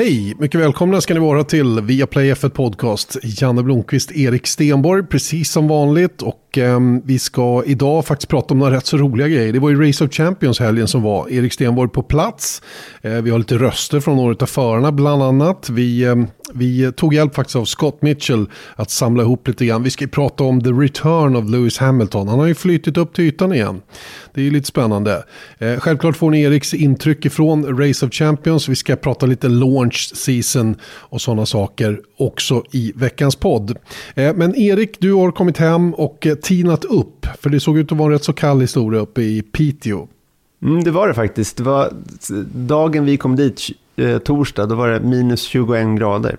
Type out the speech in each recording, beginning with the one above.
Hej, mycket välkomna ska ni vara till Viaplay F1 Podcast. Janne Blomqvist, Erik Stenborg, precis som vanligt. Och eh, vi ska idag faktiskt prata om några rätt så roliga grejer. Det var ju Race of Champions helgen som var. Erik Stenborg på plats. Eh, vi har lite röster från några av förarna bland annat. Vi, eh, vi tog hjälp faktiskt av Scott Mitchell att samla ihop lite grann. Vi ska prata om the return of Lewis Hamilton. Han har ju flyttit upp till ytan igen. Det är ju lite spännande. Eh, självklart får ni Eriks intryck ifrån Race of Champions. Vi ska prata lite launch season och sådana saker också i veckans podd. Eh, men Erik, du har kommit hem och eh, tinat upp. För det såg ut att vara en rätt så kall historia uppe i Piteå. Mm, det var det faktiskt. Det var dagen vi kom dit, eh, torsdag, då var det minus 21 grader.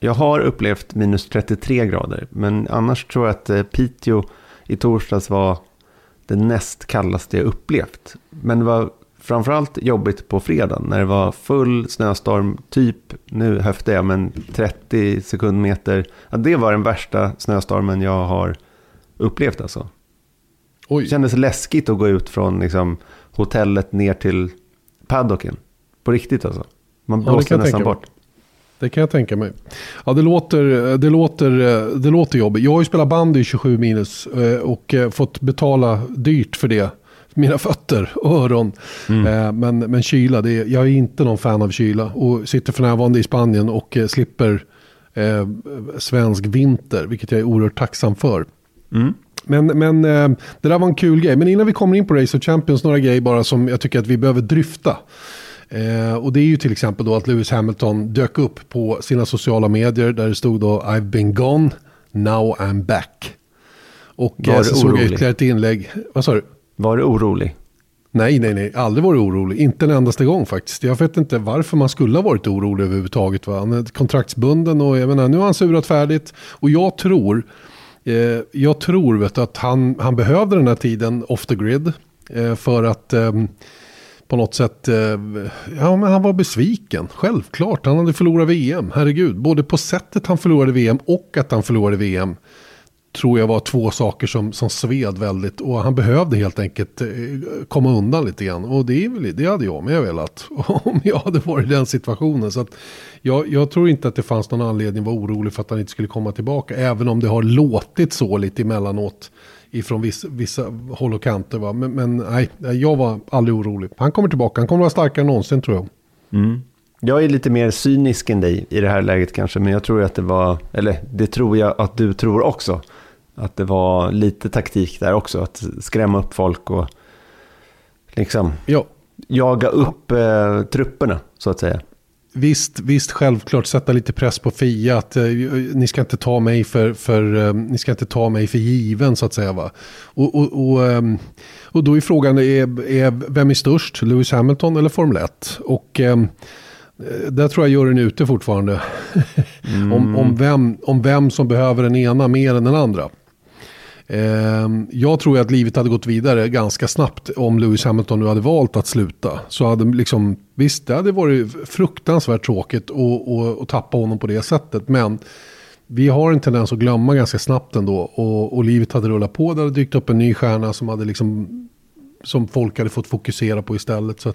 Jag har upplevt minus 33 grader, men annars tror jag att eh, Piteå i torsdags var det näst kallaste jag upplevt. Men det var framförallt jobbigt på fredagen när det var full snöstorm, typ, nu höftar jag, men 30 sekundmeter. Ja, det var den värsta snöstormen jag har upplevt alltså. Oj. Det kändes läskigt att gå ut från liksom, hotellet ner till paddocken. På riktigt alltså. Man blåste ja, nästan bort. Det kan jag tänka mig. Ja, det låter, det låter, det låter jobbigt. Jag har ju spelat bandy i 27 minus eh, och eh, fått betala dyrt för det. Mina fötter och öron. Mm. Eh, men, men kyla, det är, jag är inte någon fan av kyla. Och sitter för närvarande i Spanien och slipper eh, svensk vinter. Vilket jag är oerhört tacksam för. Mm. Men, men det där var en kul grej. Men innan vi kommer in på Race of Champions, några grejer bara som jag tycker att vi behöver dryfta. Eh, och det är ju till exempel då att Lewis Hamilton dök upp på sina sociala medier där det stod då I've been gone, now I'm back. Och eh, så såg jag ytterligare ett inlägg. Vad sa du? Var du orolig? Nej, nej, nej. Aldrig varit orolig. Inte en endaste gång faktiskt. Jag vet inte varför man skulle ha varit orolig överhuvudtaget. Va? Han är kontraktsbunden och jag menar, nu har han surat färdigt. Och jag tror, eh, jag tror vet att han, han behövde den här tiden off the grid. Eh, för att eh, på något sätt, eh, ja men han var besviken. Självklart, han hade förlorat VM, herregud. Både på sättet han förlorade VM och att han förlorade VM. Tror jag var två saker som, som sved väldigt. Och han behövde helt enkelt eh, komma undan lite grann. Och det, är väl, det hade jag med velat. Om jag hade varit i den situationen. Så att jag, jag tror inte att det fanns någon anledning att vara orolig för att han inte skulle komma tillbaka. Även om det har låtit så lite emellanåt ifrån vissa, vissa håll och kanter. Va? Men, men, nej, jag var aldrig orolig. Han kommer tillbaka, han kommer vara starkare än någonsin tror jag. Mm. Jag är lite mer cynisk än dig i det här läget kanske, men jag tror att det var, eller det tror jag att du tror också, att det var lite taktik där också, att skrämma upp folk och liksom ja. jaga upp eh, trupperna så att säga. Visst, visst, självklart sätta lite press på Fia. Att, eh, ni ska inte ta mig för, för, eh, ni ska inte ta mig för given så att säga. Va? Och, och, och, eh, och då är frågan, är, är, vem är störst? Lewis Hamilton eller Formel 1? Och eh, där tror jag juryn är ute fortfarande. Mm. om, om, vem, om vem som behöver den ena mer än den andra. Ehm, jag tror att livet hade gått vidare ganska snabbt om Lewis Hamilton nu hade valt att sluta. Så hade liksom, visst det hade varit fruktansvärt tråkigt att tappa honom på det sättet. Men vi har en tendens att glömma ganska snabbt ändå. Och, och livet hade rullat på, det hade dykt upp en ny stjärna som hade liksom som folk hade fått fokusera på istället. Så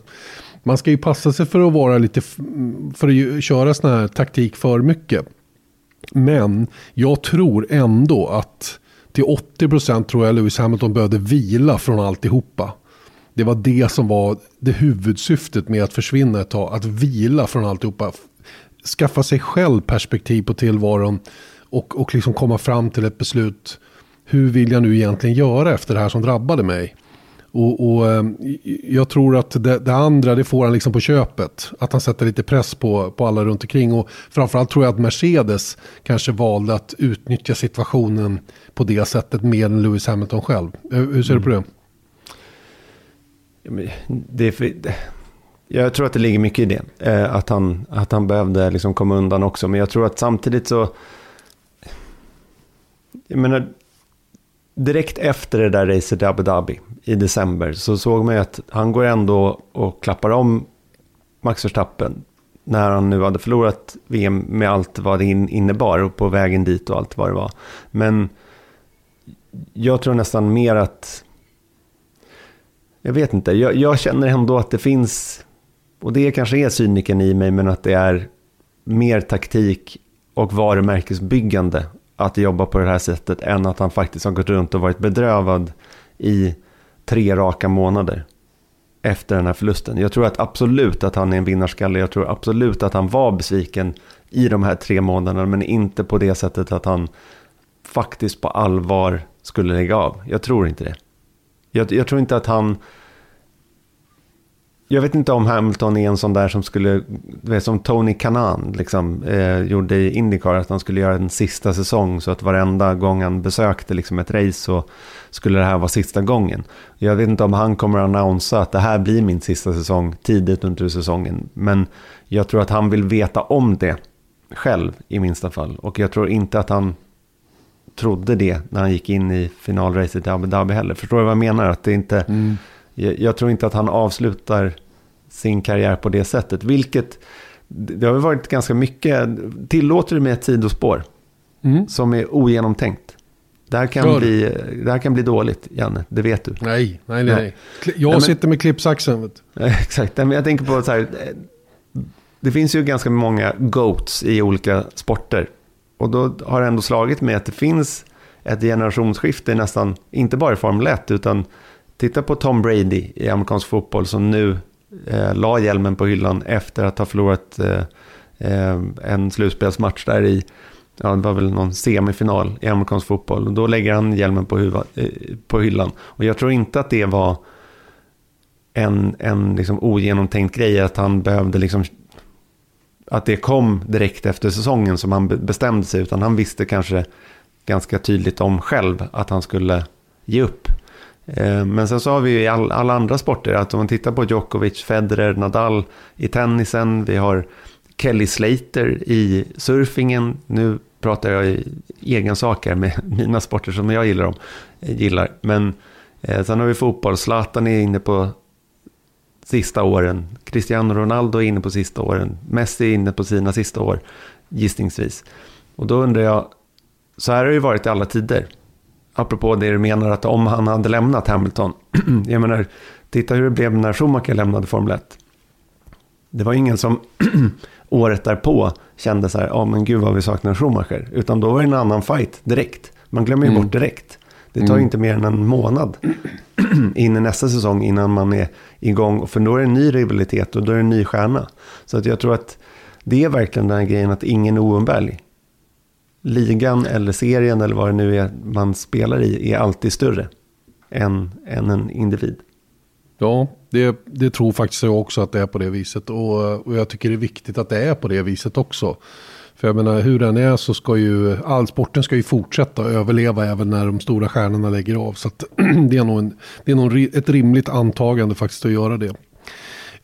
man ska ju passa sig för att vara lite, för att köra sån här taktik för mycket. Men jag tror ändå att till 80% tror jag Lewis Hamilton behövde vila från alltihopa. Det var det som var det huvudsyftet med att försvinna ett tag. Att vila från alltihopa. Skaffa sig själv perspektiv på tillvaron. Och, och liksom komma fram till ett beslut. Hur vill jag nu egentligen göra efter det här som drabbade mig? Och, och ehm, jag tror att det, det, andra, det får han liksom på köpet. Att han sätter lite press på, på alla runt omkring. Och framförallt tror jag att Mercedes kanske valde att utnyttja situationen på det sättet mer än Lewis Hamilton själv. Hur ser mm. du på det? Mm. Det, för, jag tror att det ligger mycket i det. Eh, att, han, att han behövde liksom komma undan också. Men jag tror att samtidigt så... Jag menar, direkt efter det där racet i Abu Dhabi i december så såg man ju att han går ändå och klappar om Max Verstappen när han nu hade förlorat VM med allt vad det innebar och på vägen dit och allt vad det var. Men jag tror nästan mer att... Jag vet inte, jag, jag känner ändå att det finns, och det kanske är cyniken i mig, men att det är mer taktik och varumärkesbyggande att jobba på det här sättet än att han faktiskt har gått runt och varit bedrövad i tre raka månader efter den här förlusten. Jag tror att absolut att han är en vinnarskalle. Jag tror absolut att han var besviken i de här tre månaderna, men inte på det sättet att han faktiskt på allvar skulle lägga av. Jag tror inte det. Jag, jag tror inte att han jag vet inte om Hamilton är en sån där som skulle, vet, som Tony Kanan liksom, eh, gjorde i Indycar, att han skulle göra en sista säsong så att varenda gång han besökte liksom, ett race så skulle det här vara sista gången. Jag vet inte om han kommer att annonsa att det här blir min sista säsong tidigt under säsongen, men jag tror att han vill veta om det själv i minsta fall. Och jag tror inte att han trodde det när han gick in i finalracet i Abu Dhabi heller. Förstår du vad jag menar? Att det inte... Mm. Jag, jag, tror inte att han avslutar sin karriär på det sättet. Vilket, det har varit ganska mycket, tillåter du mig ett sidospår mm. som är ogenomtänkt. Det här, kan bli, det här kan bli dåligt, Janne. Det vet du. Nej, nej, nej. nej. Jag nej, sitter med klippsaxen. Exakt. Men jag tänker på så här. Det finns ju ganska många GOATs i olika sporter. Och då har det ändå slagit mig att det finns ett generationsskifte nästan, inte bara i Formel 1, utan titta på Tom Brady i amerikansk fotboll som nu eh, la hjälmen på hyllan efter att ha förlorat eh, eh, en slutspelsmatch där i, ja det var väl någon semifinal i amerikansk fotboll. Och då lägger han hjälmen på, huva, eh, på hyllan. Och jag tror inte att det var en, en liksom ogenomtänkt grej, att han behövde liksom att det kom direkt efter säsongen som han bestämde sig, utan han visste kanske ganska tydligt om själv att han skulle ge upp. Eh, men sen så har vi ju i all, alla andra sporter, att om man tittar på Djokovic, Federer, Nadal i tennisen, vi har Kelly Slater i surfingen, nu pratar jag i egen sak här med mina sporter som jag gillar, om, gillar. men eh, sen har vi fotboll, Zlatan är inne på sista åren. Cristiano Ronaldo är inne på sista åren. Messi är inne på sina sista år, gissningsvis. Och då undrar jag, så här har det ju varit i alla tider. Apropå det du menar att om han hade lämnat Hamilton. jag menar, titta hur det blev när Schumacher lämnade Formel 1. Det var ingen som året därpå kände så här, ja oh, men gud vad vi saknar Schumacher. Utan då var det en annan fight direkt. Man glömmer ju mm. bort direkt. Det tar mm. inte mer än en månad in i nästa säsong innan man är igång. För då är det en ny rivalitet och då är det en ny stjärna. Så att jag tror att det är verkligen den här grejen att ingen är oumbärlig. Ligan eller serien eller vad det nu är man spelar i är alltid större än, än en individ. Ja, det, det tror faktiskt jag också att det är på det viset. Och, och jag tycker det är viktigt att det är på det viset också. För jag menar hur den är så ska ju all sporten ska ju fortsätta överleva även när de stora stjärnorna lägger av. Så det är nog, en, det är nog ett rimligt antagande faktiskt att göra det.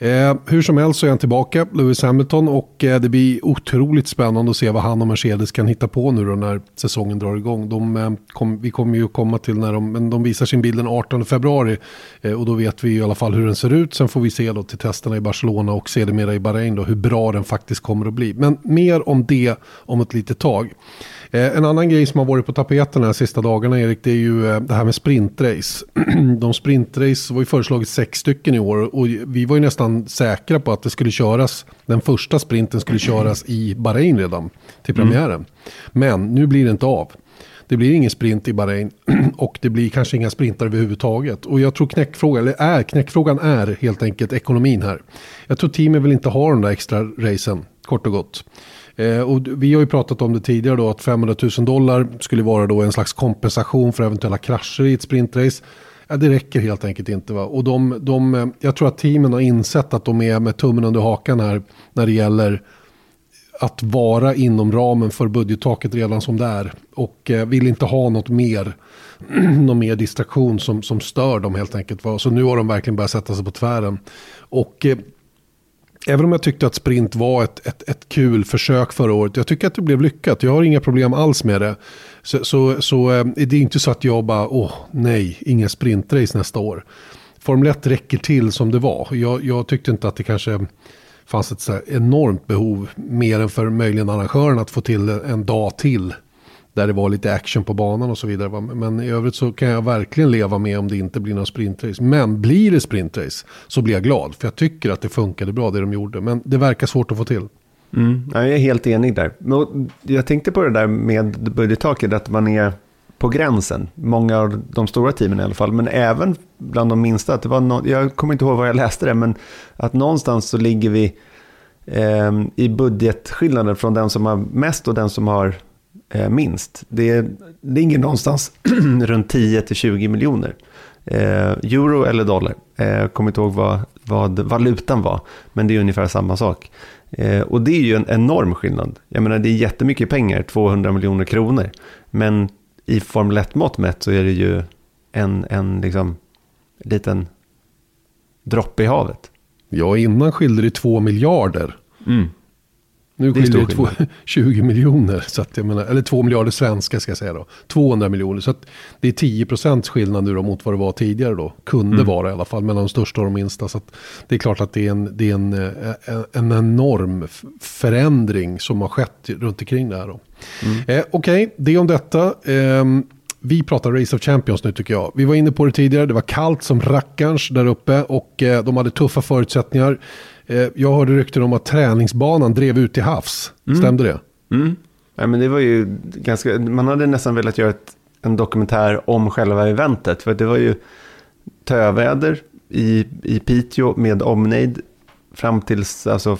Eh, hur som helst så är han tillbaka, Lewis Hamilton, och eh, det blir otroligt spännande att se vad han och Mercedes kan hitta på nu då när säsongen drar igång. De, eh, kom, vi kommer ju komma till när de, men de visar sin bild den 18 februari eh, och då vet vi i alla fall hur den ser ut. Sen får vi se då till testerna i Barcelona och sedermera i Bahrain då hur bra den faktiskt kommer att bli. Men mer om det om ett litet tag. Eh, en annan grej som har varit på tapeten de sista dagarna Erik, det är ju eh, det här med sprintrace. De sprintrace var ju föreslagit sex stycken i år och vi var ju nästan säkra på att det skulle köras, den första sprinten skulle köras i Bahrain redan till mm. premiären. Mm. Men nu blir det inte av. Det blir ingen sprint i Bahrain och det blir kanske inga sprintar överhuvudtaget. Och jag tror knäckfrågan, eller är, knäckfrågan är helt enkelt ekonomin här. Jag tror teamen vill inte ha de där extra racen, kort och gott. Eh, och vi har ju pratat om det tidigare då att 500 000 dollar skulle vara då en slags kompensation för eventuella krascher i ett sprintrace. Ja, det räcker helt enkelt inte. Va? Och de, de, eh, jag tror att teamen har insett att de är med tummen under hakan här när det gäller att vara inom ramen för budgettaket redan som det är. Och eh, vill inte ha något mer, någon mer distraktion som, som stör dem helt enkelt. Va? Så nu har de verkligen börjat sätta sig på tvären. Och eh, Även om jag tyckte att sprint var ett, ett, ett kul försök förra året. Jag tycker att det blev lyckat. Jag har inga problem alls med det. Så, så, så eh, det är inte så att jag bara, åh nej, inga sprintrace nästa år. Formel 1 räcker till som det var. Jag, jag tyckte inte att det kanske fanns ett så enormt behov, mer än för möjligen arrangören att få till en dag till där det var lite action på banan och så vidare. Men i övrigt så kan jag verkligen leva med om det inte blir någon sprintrace. Men blir det sprintrace så blir jag glad. För jag tycker att det funkade bra det de gjorde. Men det verkar svårt att få till. Mm, jag är helt enig där. Jag tänkte på det där med budgettaket, att man är på gränsen. Många av de stora teamen i alla fall, men även bland de minsta. Att det var no jag kommer inte ihåg var jag läste det, men att någonstans så ligger vi eh, i budgetskillnaden från den som har mest och den som har eh, minst. Det ligger någonstans runt 10-20 miljoner. Eh, euro eller dollar. Jag eh, kommer inte ihåg vad, vad valutan var, men det är ungefär samma sak. Eh, och det är ju en enorm skillnad. Jag menar, det är jättemycket pengar, 200 miljoner kronor. Men i Formel 1-mått mätt så är det ju en, en liksom, liten droppe i havet. Ja, innan skilde det 2 miljarder. Mm. Nu skiljer det, det 20 miljoner, så att jag menar, eller 2 miljarder svenska ska jag säga då. 200 miljoner, så att det är 10 procents skillnad nu då mot vad det var tidigare då. Kunde mm. vara i alla fall mellan de största och de minsta. Så det är klart att det är en, det är en, en, en enorm förändring som har skett runt omkring det här då. Mm. Eh, Okej, okay, det om detta. Eh, vi pratar Race of Champions nu tycker jag. Vi var inne på det tidigare, det var kallt som rackarns där uppe och eh, de hade tuffa förutsättningar. Eh, jag hörde rykten om att träningsbanan drev ut till havs. Mm. Stämde det? Mm. Ja, men det var ju ganska, man hade nästan velat göra ett, en dokumentär om själva eventet. För det var ju töväder i, i Piteå med omnejd fram tills alltså,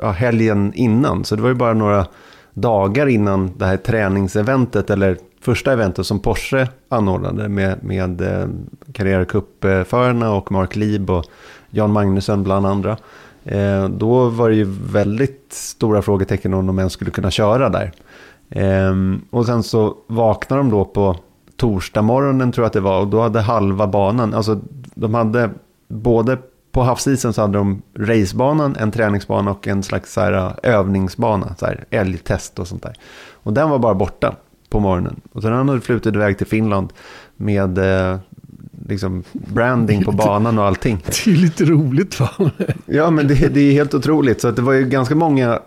ja, helgen innan. Så det var ju bara några dagar innan det här träningseventet eller första eventet som Porsche anordnade med, med eh, Cup-förarna och Mark Lieb och Jan Magnusson bland andra. Eh, då var det ju väldigt stora frågetecken om de ens skulle kunna köra där. Ehm, och sen så vaknade de då på torsdag morgonen tror jag att det var och då hade halva banan, alltså de hade både på havsisen så hade de racebanan, en träningsbana och en slags så här, övningsbana, så här, älgtest och sånt där. Och den var bara borta på morgonen. Och sen hade de flutit iväg till Finland med eh, liksom branding på banan och allting. Det är lite roligt va? ja, men det, det, är helt otroligt. Så det var ju ganska många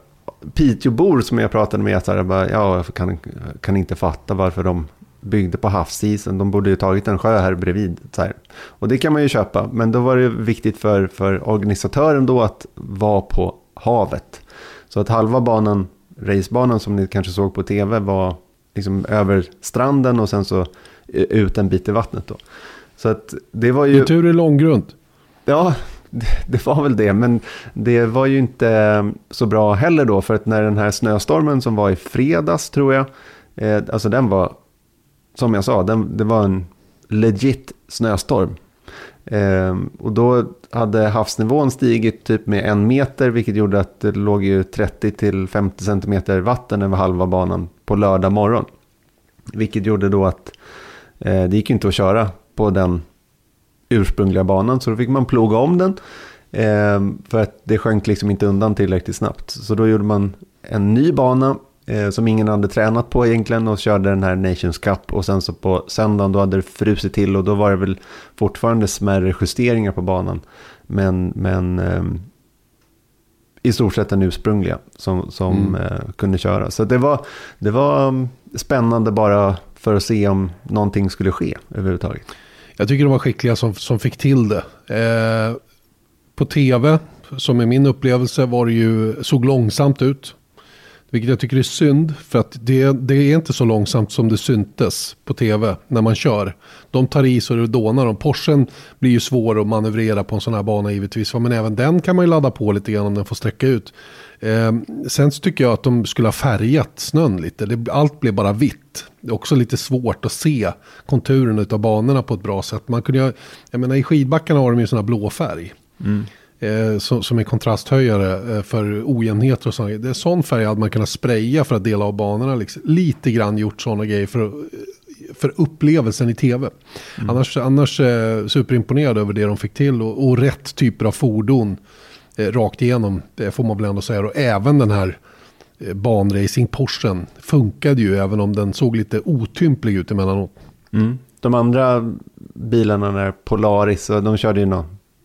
Piteåbor som jag pratade med. Så här, bara, ja, jag kan, kan inte fatta varför de byggde på havsisen. De borde ju tagit en sjö här bredvid. Så här. Och det kan man ju köpa. Men då var det viktigt för, för organisatören då att vara på havet. Så att halva banan, racebanan som ni kanske såg på tv, var liksom över stranden och sen så ut en bit i vattnet. Då. Så att det var ju... tur är långgrunt. Ja, det, det, var väl det. Men det var ju inte så bra heller då. För att när den här snöstormen som var i fredags tror jag. Eh, alltså den var, som jag sa, den, det var en legit snöstorm. Ehm, och då hade havsnivån stigit typ med en meter. Vilket gjorde att det låg ju 30-50 centimeter vatten över halva banan på lördag morgon. Vilket gjorde då att eh, det gick inte att köra på den ursprungliga banan. Så då fick man ploga om den. Eh, för att det sjönk liksom inte undan tillräckligt snabbt. Så då gjorde man en ny bana eh, som ingen hade tränat på egentligen och körde den här Nations Cup. Och sen så på söndagen då hade det frusit till och då var det väl fortfarande smärre justeringar på banan. Men, men eh, i stort sett den ursprungliga som, som mm. eh, kunde köra. Så det var, det var mm, spännande bara för att se om någonting skulle ske överhuvudtaget. Jag tycker de var skickliga som, som fick till det. Eh, på tv, som är min upplevelse, var det ju, såg långsamt ut. Vilket jag tycker är synd, för att det, det är inte så långsamt som det syntes på tv när man kör. De tar i så det dånar. Och Porschen blir ju svår att manövrera på en sån här bana givetvis. Men även den kan man ju ladda på lite grann om den får sträcka ut. Eh, sen så tycker jag att de skulle ha färgat snön lite. Det, allt blev bara vitt. Det är också lite svårt att se konturen av banorna på ett bra sätt. Man kunde, jag menar i skidbackarna har de ju sån här blå färg. Mm. Eh, som, som är kontrasthöjare eh, för ojämnheter och sånt. Det är sån färg hade man kunnat spraya för att dela av banorna. Liksom. Lite grann gjort sådana grejer för, för upplevelsen i tv. Mm. Annars, annars eh, superimponerad över det de fick till och, och rätt typer av fordon eh, rakt igenom. Det får man väl ändå säga. Och även den här eh, banracing Porschen funkade ju även om den såg lite otymplig ut emellanåt. Mm. De andra bilarna där, Polaris, de körde ju någon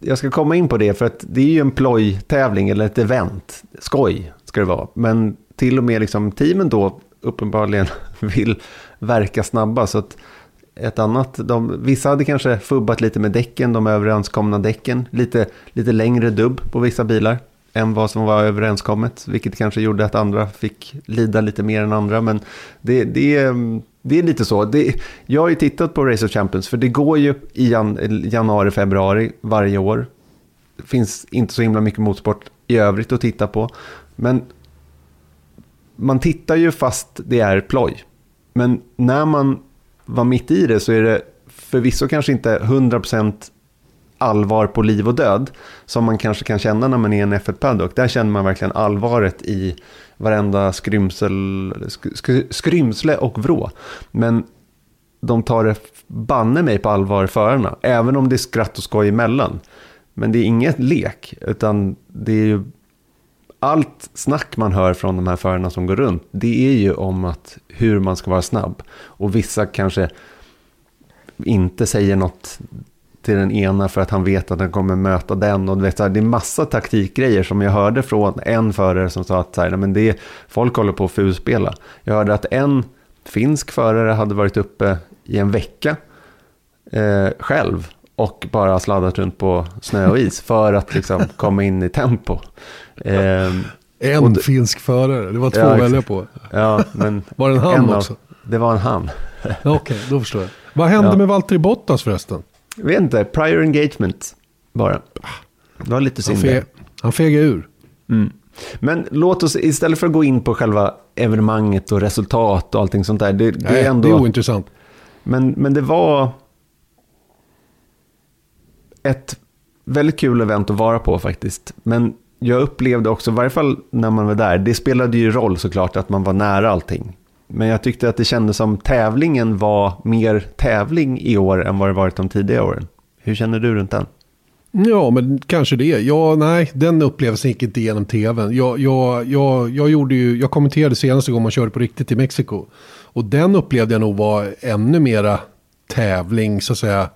jag ska komma in på det för att det är ju en plojtävling eller ett event. Skoj ska det vara. Men till och med liksom teamen då uppenbarligen vill verka snabba. Så att ett annat, de, vissa hade kanske fubbat lite med däcken, de överenskomna däcken. Lite, lite längre dubb på vissa bilar än vad som var överenskommet. Vilket kanske gjorde att andra fick lida lite mer än andra. Men det, det, mm, det är lite så. Det, jag har ju tittat på Race of Champions för det går ju i jan, januari, februari varje år. Det finns inte så himla mycket motorsport i övrigt att titta på. Men man tittar ju fast det är ploj. Men när man var mitt i det så är det förvisso kanske inte 100% allvar på liv och död som man kanske kan känna när man är en F1 paddock. Där känner man verkligen allvaret i varenda skrymsel, skrymsle och vrå. Men de tar det banne mig på allvar, förarna. Även om det är skratt och skoj emellan. Men det är inget lek, utan det är ju allt snack man hör från de här förarna som går runt, det är ju om att hur man ska vara snabb. Och vissa kanske inte säger något till den ena för att han vet att han kommer möta den. Och du vet, det är massa taktikgrejer som jag hörde från en förare som sa att så här, men det är, folk håller på att fulspela. Jag hörde att en finsk förare hade varit uppe i en vecka eh, själv och bara sladdat runt på snö och is för att liksom komma in i tempo. Eh, en det, finsk förare, det var två ja, att välja på. Ja, men var det en han en också? Av, det var en han. Okej, okay, då förstår jag. Vad hände ja. med Valtteri Bottas förresten? Jag vet inte, prior engagement bara. Det var lite synd. Han, fe han fegade ur. Mm. Men låt oss, istället för att gå in på själva evenemanget och resultat och allting sånt där. Det, det Nej, är ändå... det är ointressant. Men, men det var ett väldigt kul event att vara på faktiskt. Men jag upplevde också, i varje fall när man var där, det spelade ju roll såklart att man var nära allting. Men jag tyckte att det kändes som tävlingen var mer tävling i år än vad det varit de tidigare åren. Hur känner du runt den? Ja, men kanske det. Ja, nej, den upplevelsen gick inte igenom tvn. Jag, jag, jag, jag, gjorde ju, jag kommenterade senaste gången man körde på riktigt i Mexiko. Och den upplevde jag nog var ännu mera tävling, så att säga.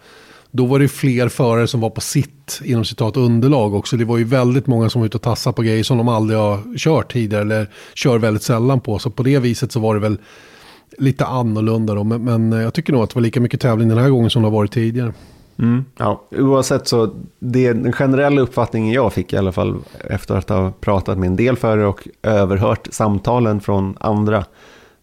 Då var det fler förare som var på sitt, inom citat, underlag också. Det var ju väldigt många som var ute och tassade på grejer som de aldrig har kört tidigare eller kör väldigt sällan på. Så på det viset så var det väl lite annorlunda då. Men, men eh, jag tycker nog att det var lika mycket tävling den här gången som det har varit tidigare. Mm, ja. Oavsett så, det, den generella uppfattningen jag fick i alla fall efter att ha pratat med en del förare och överhört samtalen från andra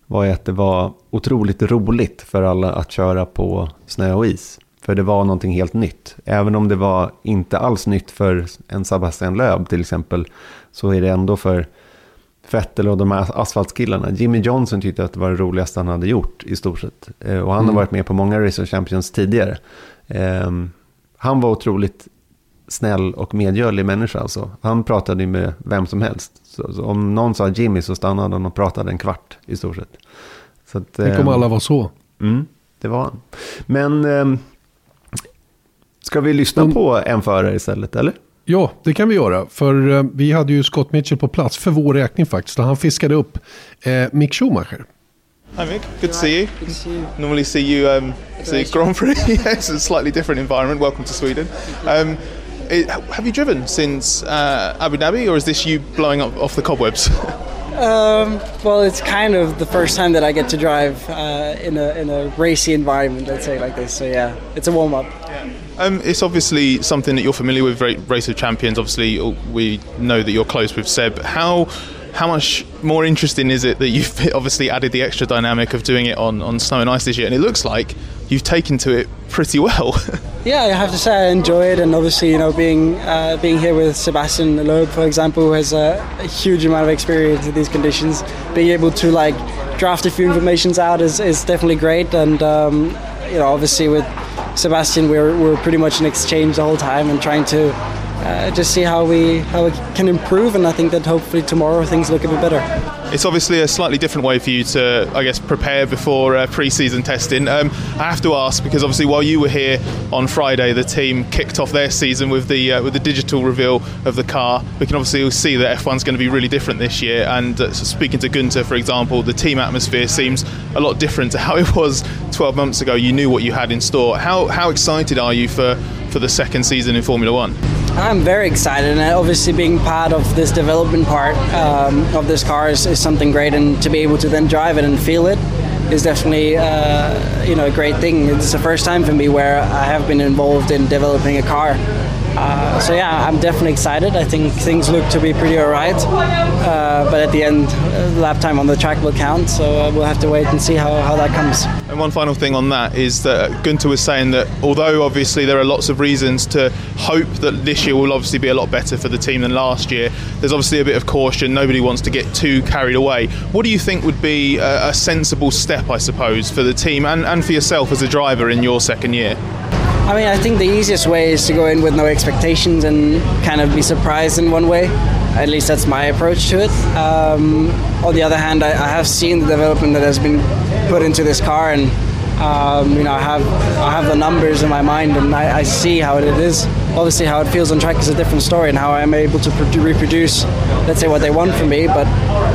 var att det var otroligt roligt för alla att köra på snö och is. För det var någonting helt nytt. Även om det var inte alls nytt för en Sebastian Löb till exempel. Så är det ändå för Vettel och de här asfaltskillarna. Jimmy Johnson tyckte att det var det roligaste han hade gjort i stort sett. Eh, och han mm. har varit med på många Race of Champions tidigare. Um, han var otroligt snäll och medgörlig människa. Alltså. Han pratade med vem som helst. Så, så om någon sa Jimmy så stannade han och pratade en kvart i stort sett. Så att, Tänk om um, alla var så. Mm, det var han. Men um, Ska vi lyssna mm. på en förare istället, eller? Ja, det kan vi göra. För eh, vi hade ju Scott Mitchell på plats, för vår räkning faktiskt. Han fiskade upp eh, Mick Schumacher. Hi Mick, good to see you. Good to see you. Normally see you um, see Grand Prix. it's a slightly different environment. Welcome to Sweden. Um, it, have you driven since uh, Abu Dhabi, or is this you blowing up off the cobwebs? Um, well, it's kind of the first time that I get to drive uh, in a in a racy environment, let's say like this. So yeah, it's a warm up. Yeah. Um, it's obviously something that you're familiar with. Race of Champions. Obviously, we know that you're close with Seb. How how much more interesting is it that you've obviously added the extra dynamic of doing it on, on snow and ice this year? And it looks like you've taken to it pretty well. yeah, I have to say I enjoy it, and obviously, you know, being uh, being here with Sebastian Loeb, for example, who has a, a, huge amount of experience in these conditions, being able to like draft a few informations out is, is definitely great, and um, you know, obviously with Sebastian, we're we're pretty much in exchange the whole time and trying to. Uh, just see how we how we can improve, and I think that hopefully tomorrow things look a bit better. It's obviously a slightly different way for you to, I guess, prepare before uh, pre-season testing. Um, I have to ask because obviously while you were here on Friday, the team kicked off their season with the uh, with the digital reveal of the car. We can obviously see that F1's going to be really different this year. And uh, so speaking to Gunter, for example, the team atmosphere seems a lot different to how it was 12 months ago. You knew what you had in store. How how excited are you for for the second season in Formula One? I'm very excited, and obviously being part of this development part um, of this car is, is, something great, and to be able to then drive it and feel it is definitely uh, you know a great thing. It's the first time for me where I have been involved in developing a car. Uh, so yeah, I'm definitely excited. I think things look to be pretty alright, uh, but at the end, uh, lap time on the track will count. So uh, we'll have to wait and see how, how that comes. One final thing on that is that Gunter was saying that although obviously there are lots of reasons to hope that this year will obviously be a lot better for the team than last year, there's obviously a bit of caution. Nobody wants to get too carried away. What do you think would be a, a sensible step, I suppose, for the team and, and for yourself as a driver in your second year? I mean, I think the easiest way is to go in with no expectations and kind of be surprised in one way. At least that's my approach to it. Um, on the other hand, I, I, have seen the development that has been put into this car, and um, you know, I have I have the numbers in my mind, and I, I, see how it is. Obviously, how it feels on track is a different story, and how I'm able to reproduce, let's say, what they want from me. But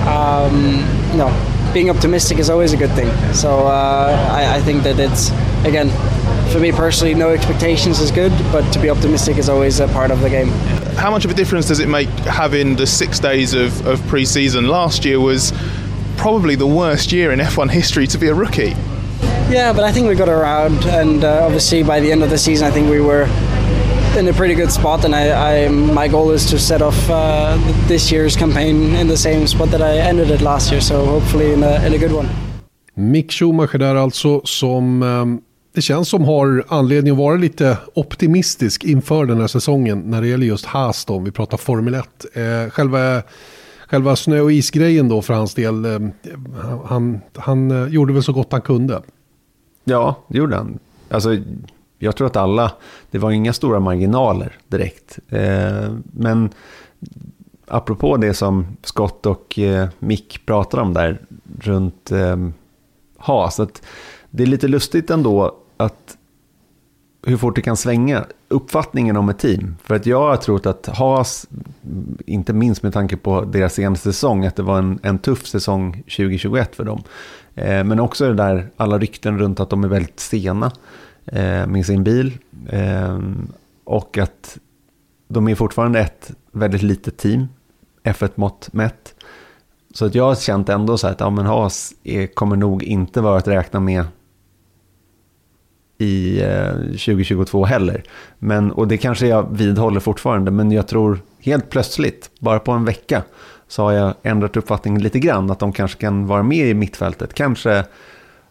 um, you know, being optimistic is always a good thing. So uh, I, I think that it's again for me personally, no expectations is good, but to be optimistic is always a part of the game. How much of a difference does it make having the six days of, of pre season? Last year was probably the worst year in F1 history to be a rookie. Yeah, but I think we got around, and uh, obviously by the end of the season, I think we were in a pretty good spot, and I, I my goal is to set off uh, this year's campaign in the same spot that I ended it last year, so hopefully in a, in a good one. Mick Schumacher där alltså som um det känns som har anledning att vara lite optimistisk inför den här säsongen när det gäller just Haas då, om vi pratar Formel 1. Eh, själva, själva snö och isgrejen då för hans del, eh, han, han eh, gjorde väl så gott han kunde. Ja, det gjorde han. Alltså, jag tror att alla, det var inga stora marginaler direkt. Eh, men apropå det som Scott och eh, Mick pratade om där runt eh, Haas, att det är lite lustigt ändå att hur fort det kan svänga uppfattningen om ett team. För att jag har trott att Haas, inte minst med tanke på deras senaste säsong, att det var en, en tuff säsong 2021 för dem. Eh, men också det där, alla rykten runt att de är väldigt sena eh, med sin bil. Eh, och att de är fortfarande ett väldigt litet team, F1-mått mätt. Så att jag har känt ändå så att ja, men Haas är, kommer nog inte vara att räkna med i eh, 2022 heller. Men, och det kanske jag vidhåller fortfarande, men jag tror helt plötsligt, bara på en vecka, så har jag ändrat uppfattning lite grann. Att de kanske kan vara med i mittfältet. Kanske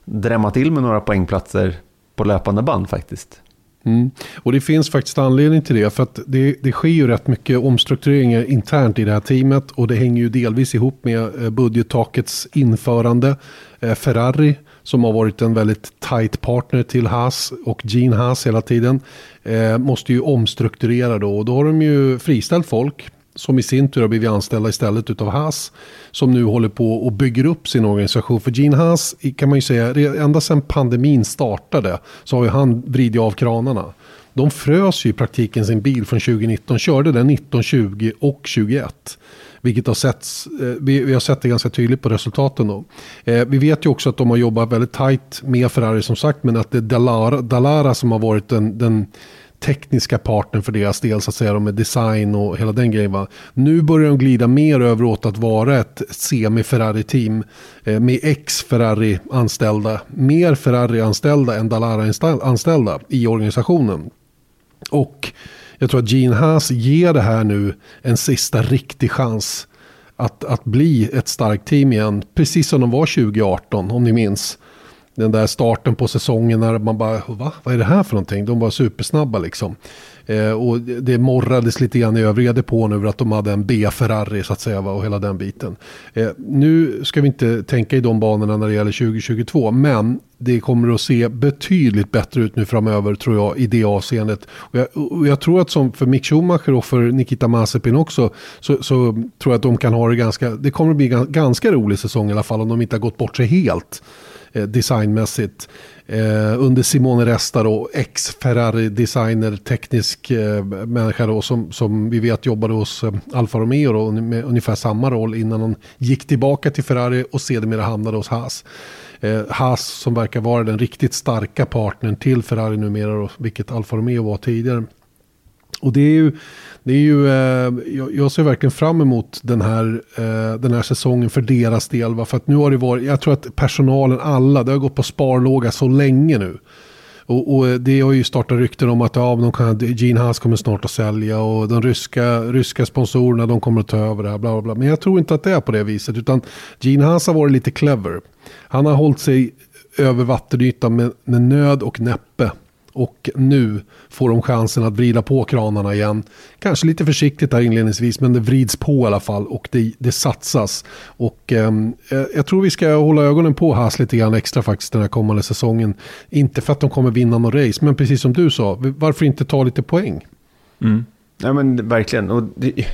drämma till med några poängplatser på löpande band faktiskt. Mm. Och det finns faktiskt anledning till det. För att det, det sker ju rätt mycket omstruktureringar internt i det här teamet. Och det hänger ju delvis ihop med eh, budgettakets införande. Eh, Ferrari som har varit en väldigt tight partner till Haas och Gene Haas hela tiden. Eh, måste ju omstrukturera då och då har de ju friställt folk som i sin tur har blivit anställda istället utav Haas. Som nu håller på och bygger upp sin organisation. För Gene Haas kan man ju säga, ända sedan pandemin startade så har ju han vridit av kranarna. De frös ju i praktiken sin bil från 2019, körde den 19, 20 och 21. Vilket har setts, eh, vi, vi, har sett det ganska tydligt på resultaten. Då. Eh, vi vet ju också att de har jobbat väldigt tajt med Ferrari som sagt. Men att det är Dallara, Dallara som har varit den, den tekniska parten för deras del, så att säga, med design och hela den grejen. Va? Nu börjar de glida mer över åt att vara ett semi-Ferrari-team eh, med ex-Ferrari-anställda, mer Ferrari-anställda än Dallara-anställda i organisationen. Och jag tror att Gene Haas ger det här nu en sista riktig chans att, att bli ett starkt team igen. Precis som de var 2018 om ni minns. den där starten på säsongen när man bara, va? Vad är det här för någonting? De var supersnabba liksom. Eh, och det morrades lite grann i övriga depån över att de hade en B-Ferrari så att säga va? och hela den biten. Eh, nu ska vi inte tänka i de banorna när det gäller 2022, men det kommer att se betydligt bättre ut nu framöver tror jag i det avseendet. Och jag, och jag tror att som för Mick Schumacher och för Nikita Mazepin också så, så, tror jag att de kan ha det ganska, det kommer att bli ganska rolig säsong i alla fall om de inte har gått bort sig helt Eh, designmässigt. Eh, under Simone Resta då, ex-Ferrari-designer, teknisk eh, människa då, som, som vi vet jobbade hos eh, Alfa Romeo då, med ungefär samma roll innan hon gick tillbaka till Ferrari och sedermera hamnade hos Haas. Eh, Haas som verkar vara den riktigt starka partnern till Ferrari numera, då, vilket Alfa Romeo var tidigare. Och det är ju, det är ju eh, jag, ser verkligen fram emot den här, eh, den här säsongen för deras del. Va? För att nu har det varit, jag tror att personalen, alla, det har gått på sparlåga så länge nu. Och, och, eh, det har ju startat rykten om att ja, de kan, Gene Haas kommer snart att sälja och de ryska, ryska sponsorerna de kommer att ta över det här. Bla, bla, bla. Men jag tror inte att det är på det viset. Utan Gene Haas har varit lite clever. Han har hållit sig över vattenytan med, med nöd och näppe. Och nu får de chansen att vrida på kranarna igen. Kanske lite försiktigt där inledningsvis men det vrids på i alla fall och det, det satsas. Och ehm, eh, jag tror vi ska hålla ögonen på Haas lite grann extra faktiskt den här kommande säsongen. Inte för att de kommer vinna någon race men precis som du sa, varför inte ta lite poäng? Mm. Ja men verkligen. Och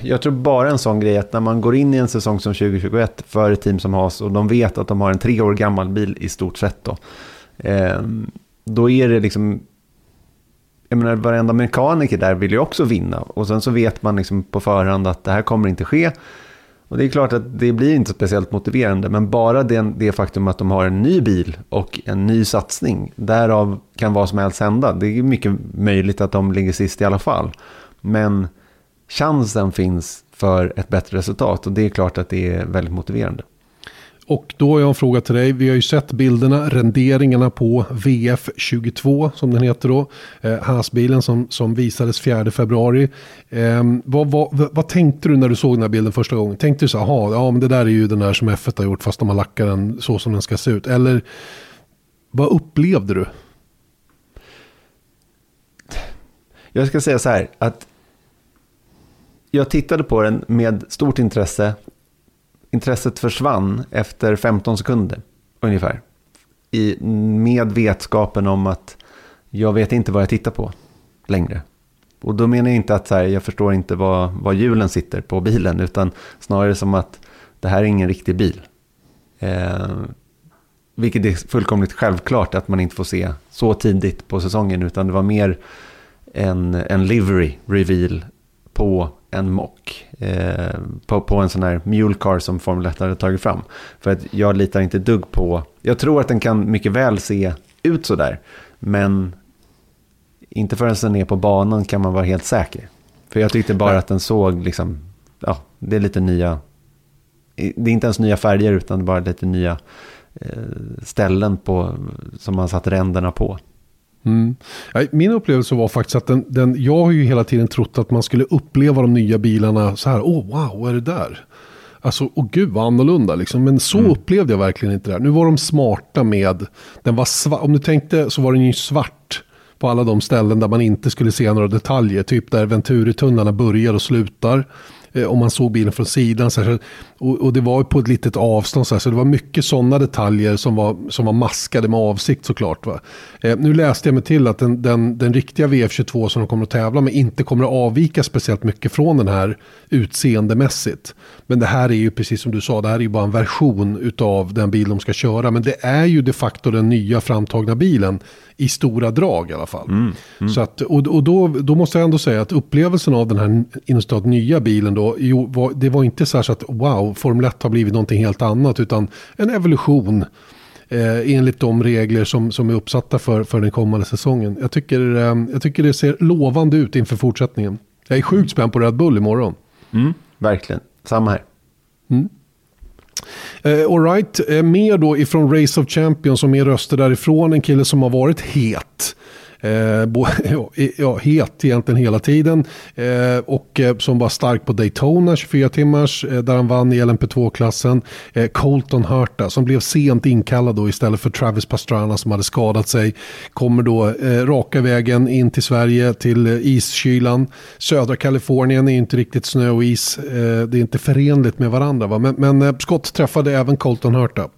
jag tror bara en sån grej att när man går in i en säsong som 2021 för ett team som Haas och de vet att de har en tre år gammal bil i stort sett då. Eh, då är det liksom jag menar, varenda mekaniker där vill ju också vinna. Och sen så vet man liksom på förhand att det här kommer inte ske. Och det är klart att det blir inte speciellt motiverande, men bara det, det faktum att de har en ny bil och en ny satsning, därav kan vad som helst hända. Det är mycket möjligt att de ligger sist i alla fall. Men chansen finns för ett bättre resultat och det är klart att det är väldigt motiverande. Och då har jag en fråga till dig. Vi har ju sett bilderna, renderingarna på VF22 som den heter då. Eh, Haasbilen som, som visades 4 februari. Eh, vad, vad, vad, tänkte du när du såg den här bilden första gången? Tänkte du så här, ja men det där är ju den där som F1 har gjort fast de har lackat den så som den ska se ut. Eller vad upplevde du? Jag ska säga så här att jag tittade på den med stort intresse intresset försvann efter 15 sekunder ungefär. I, med vetskapen om att jag vet inte vad jag tittar på längre. Och då menar jag inte att så här, jag förstår inte vad, vad hjulen sitter på bilen, utan snarare som att det här är ingen riktig bil. Eh, vilket är fullkomligt självklart att man inte får se så tidigt på säsongen, utan det var mer en, en livery reveal på en mock. Eh, på, på en sån här mule car som Formel 1 hade tagit fram. För att jag litar inte dugg på, jag tror att den kan mycket väl se ut så där. Men inte förrän den är på banan kan man vara helt säker. För jag tyckte bara att den såg liksom, ja, det är lite nya, det är inte ens nya färger utan bara lite nya eh, ställen på, som man satt ränderna på. Mm. Min upplevelse var faktiskt att den, den, jag har ju hela tiden trott att man skulle uppleva de nya bilarna så här, åh oh, wow, vad är det där? Alltså, åh gud vad annorlunda liksom. Men så mm. upplevde jag verkligen inte det här. Nu var de smarta med, den var svart, om du tänkte så var den ju svart på alla de ställen där man inte skulle se några detaljer. Typ där Venturi-tunnlarna börjar och slutar. Eh, om man såg bilen från sidan. Så här, och, och, det var på ett litet avstånd. Så, här, så det var mycket sådana detaljer som var, som var maskade med avsikt såklart. Va? Eh, nu läste jag mig till att den, den, den riktiga VF22 som de kommer att tävla med inte kommer att avvika speciellt mycket från den här utseendemässigt. Men det här är ju precis som du sa, det här är ju bara en version av den bil de ska köra. Men det är ju de facto den nya framtagna bilen i stora drag i alla fall. Mm, mm. Så att, och och då, då måste jag ändå säga att upplevelsen av den här inom nya bilen då, jo, var, det var inte så här så att wow, Formel 1 har blivit någonting helt annat, utan en evolution eh, enligt de regler som, som är uppsatta för, för den kommande säsongen. Jag tycker, eh, jag tycker det ser lovande ut inför fortsättningen. Jag är sjukt spänd på Red Bull imorgon. Mm, verkligen, samma här. Mm. Eh, Alright, eh, mer då ifrån Race of Champions och mer röster därifrån. En kille som har varit het Eh, bo, ja, het egentligen hela tiden. Eh, och eh, som var stark på Daytona 24 timmars eh, där han vann i LMP2-klassen. Eh, Colton Hurta som blev sent inkallad då istället för Travis Pastrana som hade skadat sig. Kommer då eh, raka vägen in till Sverige till eh, iskylan. Södra Kalifornien är inte riktigt snö och is. Eh, det är inte förenligt med varandra. Va? Men, men eh, Scott träffade även Colton Hurta.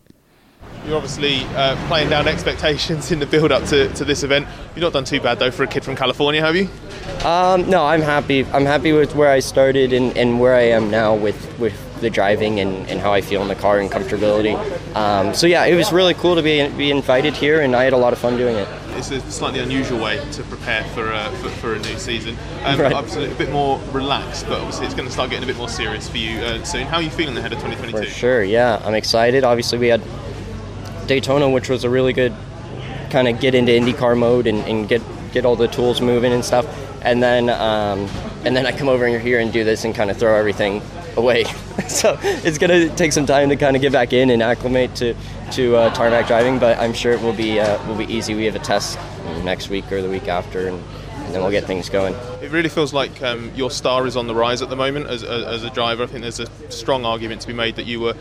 You're obviously uh, playing down expectations in the build up to, to this event. You've not done too bad though for a kid from California, have you? Um, no, I'm happy. I'm happy with where I started and, and where I am now with, with the driving and, and how I feel in the car and comfortability. Um, so yeah, it was really cool to be, be invited here and I had a lot of fun doing it. It's a slightly unusual way to prepare for, uh, for, for, a new season. Um, right. Obviously a bit more relaxed, but obviously it's going to start getting a bit more serious for you uh, soon. How are you feeling ahead of 2022? For sure, yeah. I'm excited. Obviously we had Daytona, which was a really good kind of get into IndyCar mode and, and, get get all the tools moving and stuff. And then um, and then I come over here and do this and kind of throw everything away. so it's gonna take some time to kind of get back in and acclimate to to uh, tarmac driving, but I'm sure it will be uh, will be easy. We have a test next week or the week after, and, and then we'll get things going. It really feels like um, your star is on the rise at the moment as, as, as a driver. I think there's a strong argument to be made that you were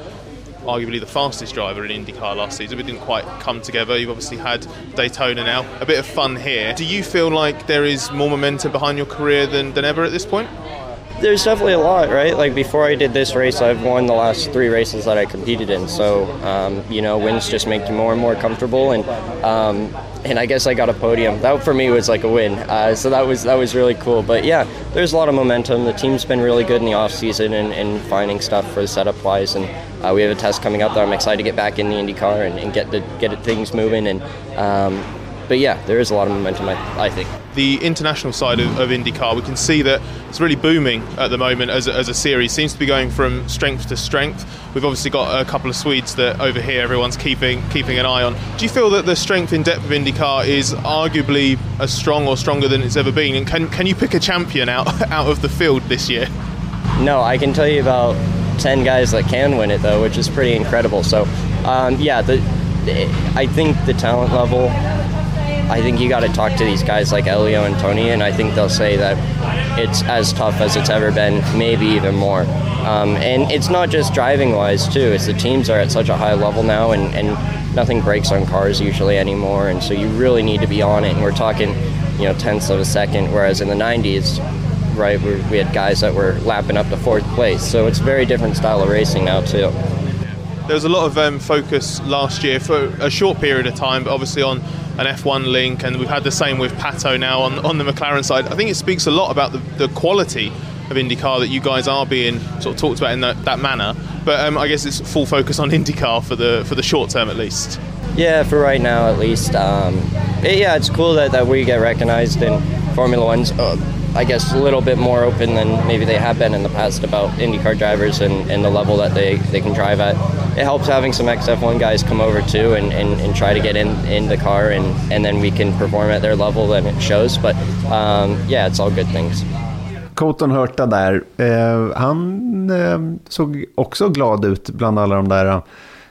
arguably the fastest driver in IndyCar last season, but didn't quite come together. You've obviously had Daytona now, a bit of fun here. Do you feel like there is more momentum behind your career than, than ever at this point? There's definitely a lot, right? Like before I did this race, I've won the last three races that I competed in. So, um, you know, wins just make you more and more comfortable. And um, and I guess I got a podium. That for me was like a win. Uh, so that was that was really cool. But yeah, there's a lot of momentum. The team's been really good in the off season and, and finding stuff for the setup wise. And uh, we have a test coming up that I'm excited to get back in the IndyCar and, and get the get things moving. And um, but yeah, there is a lot of momentum, I, I think. The international side of, of, IndyCar, we can see that it's really booming at the moment as a, as a series. Seems to be going from strength to strength. We've obviously got a couple of Swedes that over here everyone's keeping keeping an eye on. Do you feel that the strength in depth of IndyCar is arguably as strong or stronger than it's ever been? And can can you pick a champion out out of the field this year? No, I can tell you about ten guys that can win it though, which is pretty incredible. So, um, yeah, the, I think the talent level I think you got to talk to these guys like Elio and Tony, and I think they'll say that it's as tough as it's ever been, maybe even more. Um, and it's not just driving wise, too. It's the teams are at such a high level now, and, and nothing breaks on cars usually anymore. And so you really need to be on it. And we're talking, you know, tenths of a second, whereas in the 90s, right, we, we had guys that were lapping up to fourth place. So it's a very different style of racing now, too. There was a lot of um, focus last year for a short period of time, but obviously on an F1 link, and we've had the same with Pato now on, on the McLaren side. I think it speaks a lot about the, the quality of IndyCar that you guys are being sort of talked about in that, that manner. But um, I guess it's full focus on IndyCar for the for the short term at least. Yeah, for right now at least. Um, it, yeah, it's cool that, that we get recognized in Formula One's. Uh, I guess a little bit more open than maybe they have been in the past about IndyCar drivers and, and the level that they, they can drive at. It helps having some XF1 guys come over too and, and, and try to get in, in the car and, and then we can perform at their level and it shows. But um, yeah, it's all good things. Colton Hurta där, eh, han eh, såg också glad ut bland alla de där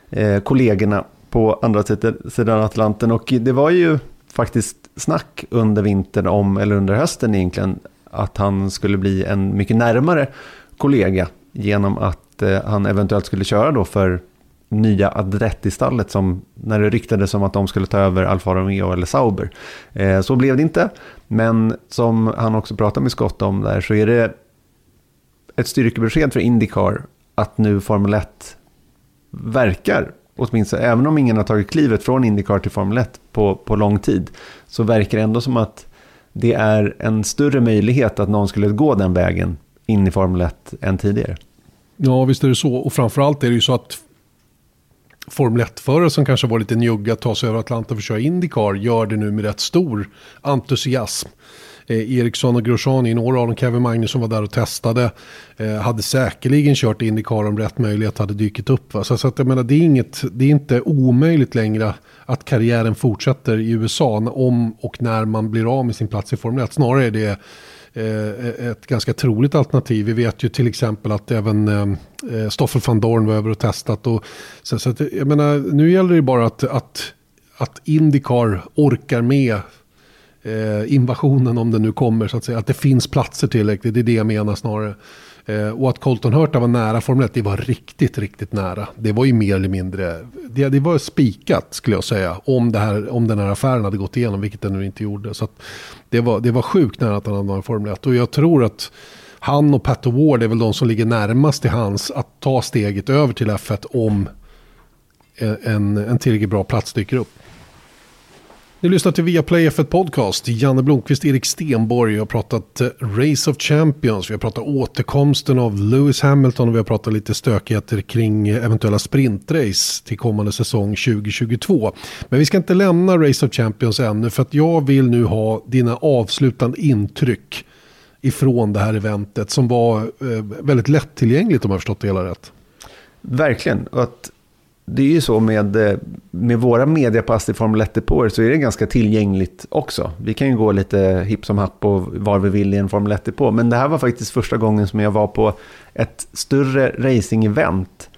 eh, kollegorna på andra sidan Atlanten och det var ju faktiskt snack under vintern om, eller under hösten egentligen, att han skulle bli en mycket närmare kollega genom att eh, han eventuellt skulle köra då för nya Adretti-stallet som när det ryktades om att de skulle ta över Alfa Romeo eller Sauber. Eh, så blev det inte, men som han också pratade med Scott om där så är det ett styrkebesked för Indycar att nu Formel 1 verkar åtminstone, även om ingen har tagit klivet från Indycar till Formel 1 på, på lång tid, så verkar det ändå som att det är en större möjlighet att någon skulle gå den vägen in i Formel 1 än tidigare. Ja, visst är det så. Och framförallt är det ju så att Formel 1-förare som kanske var lite njugga att ta sig över Atlanten för att köra Indycar gör det nu med rätt stor entusiasm. Eh, Eriksson och Grosjean i några av dem, Kevin Magnusson var där och testade. Eh, hade säkerligen kört Indycar om rätt möjlighet hade dykt upp. Va? Så, så att jag menar, det är, inget, det är inte omöjligt längre att karriären fortsätter i USA om och när man blir av med sin plats i Formel 1. Snarare är det eh, ett ganska troligt alternativ. Vi vet ju till exempel att även eh, eh, Stoffel van Dorn var över och testat. Och, så, så att, jag menar, nu gäller det bara att, att, att Indycar orkar med eh, invasionen om den nu kommer så att säga. Att det finns platser tillräckligt, det är det jag menar snarare. Eh, och att Colton Hurta var nära Formel 1, det var riktigt, riktigt nära. Det var ju mer eller mindre, det, det var spikat skulle jag säga. Om, det här, om den här affären hade gått igenom, vilket den nu inte gjorde. Så det, var, det var sjukt nära att han hade i Formel 1. Och jag tror att han och Pat Ward är väl de som ligger närmast till hans att ta steget över till F1 om en, en tillräckligt bra plats dyker upp. Ni lyssnar till Viaplay F1 Podcast. Janne Blomqvist, Erik Stenborg. Vi har pratat eh, Race of Champions. Vi har pratat återkomsten av Lewis Hamilton. Och vi har pratat lite stökigheter kring eh, eventuella sprintrace till kommande säsong 2022. Men vi ska inte lämna Race of Champions ännu. För att jag vill nu ha dina avslutande intryck ifrån det här eventet. Som var eh, väldigt lättillgängligt om jag har förstått det hela rätt. Verkligen. Och att det är ju så med, eh, med våra mediapass i Formel 1 depåer så är det ganska tillgängligt också. Vi kan ju gå lite hipp som happ och var vi vill i en Formel 1 depå. Men det här var faktiskt första gången som jag var på ett större racing-event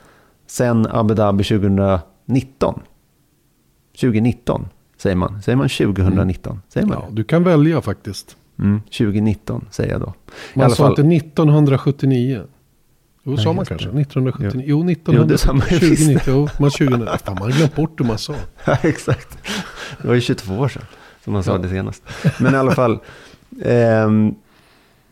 sen Abu Dhabi 2019. 2019 säger man. Säger man 2019? Mm. Säger man ja, du kan välja faktiskt. Mm, 2019 säger jag då. Man sa fall... inte 1979. Jo, sa man kanske. 1979. Jo, 1920. Jo, man 20. Fan, man har glömt bort hur man sa. Ja, exakt. Det var ju 22 år sedan som man sa ja. det senast. Men i alla fall. Eh,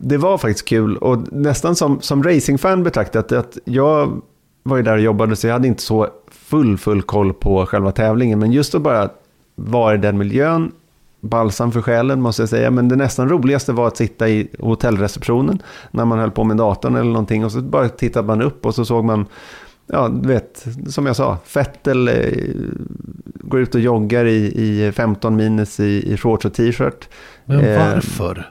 det var faktiskt kul och nästan som, som racingfan betraktat att jag var ju där och jobbade så jag hade inte så full, full koll på själva tävlingen. Men just att bara vara i den miljön, balsam för själen måste jag säga. Men det nästan roligaste var att sitta i hotellreceptionen när man höll på med datorn eller någonting. Och så bara tittade man upp och så såg man, ja du vet, som jag sa, Fettel eh, går ut och joggar i, i 15 minus i, i shorts och t-shirt. Men eh, varför? Eh,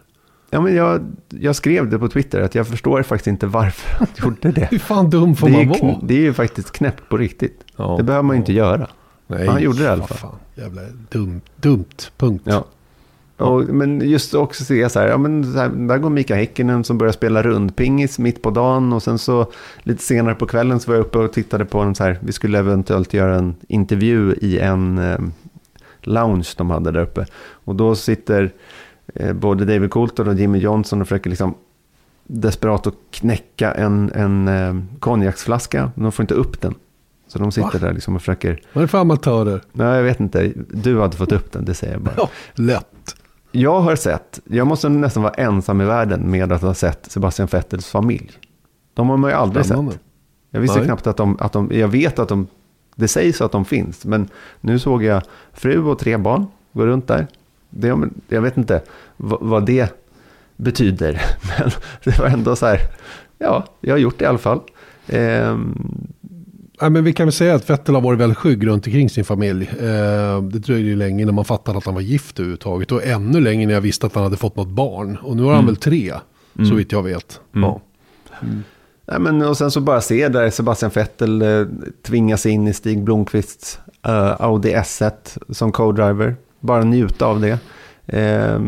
Ja, men jag, jag skrev det på Twitter att jag förstår faktiskt inte varför han gjorde det. Hur fan dum får man vara? Det är ju faktiskt knäppt på riktigt. Ja, det behöver man ju ja. inte göra. Nej, han gjorde det i alla fall. Fan, jävla dumt, dumt, punkt. Ja. Och, men just också se så här, ja men så här, där går Mika Häkkinen som börjar spela rundpingis mitt på dagen och sen så lite senare på kvällen så var jag uppe och tittade på en så här, vi skulle eventuellt göra en intervju i en eh, lounge de hade där uppe. Och då sitter eh, både David Coulter och Jimmy Johnson och försöker liksom desperat att knäcka en, en eh, konjaksflaska, de får inte upp den. Så de sitter Va? där liksom och försöker... Vad är det för amatörer? Nej, jag vet inte. Du hade fått upp den, det säger jag bara. Ja, lätt. Jag har sett, jag måste nästan vara ensam i världen med att ha sett Sebastian Vettels familj. De har man ju aldrig Spännande. sett. Jag visste Nej. knappt att de, att de, jag vet att de, det sägs att de finns. Men nu såg jag fru och tre barn gå runt där. Det, jag vet inte vad, vad det betyder. Men det var ändå så här, ja, jag har gjort det i alla fall. Ehm, Ja, men vi kan väl säga att Vettel har varit väldigt skygg runt omkring sin familj. Eh, det dröjde ju länge innan man fattade att han var gift överhuvudtaget. Och ännu längre när jag visste att han hade fått något barn. Och nu har han mm. väl tre, mm. så vitt jag vet. Mm. Ja. Mm. Ja, men, och sen så bara se där Sebastian Vettel eh, tvingas in i Stig Blomqvists uh, Audi S1 som co-driver. Bara njuta av det. Eh,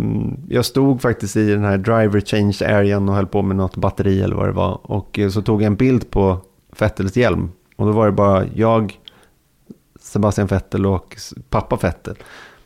jag stod faktiskt i den här driver change arean och höll på med något batteri eller vad det var. Och eh, så tog jag en bild på Vettels hjälm och då var det bara jag, Sebastian Vettel och pappa Vettel.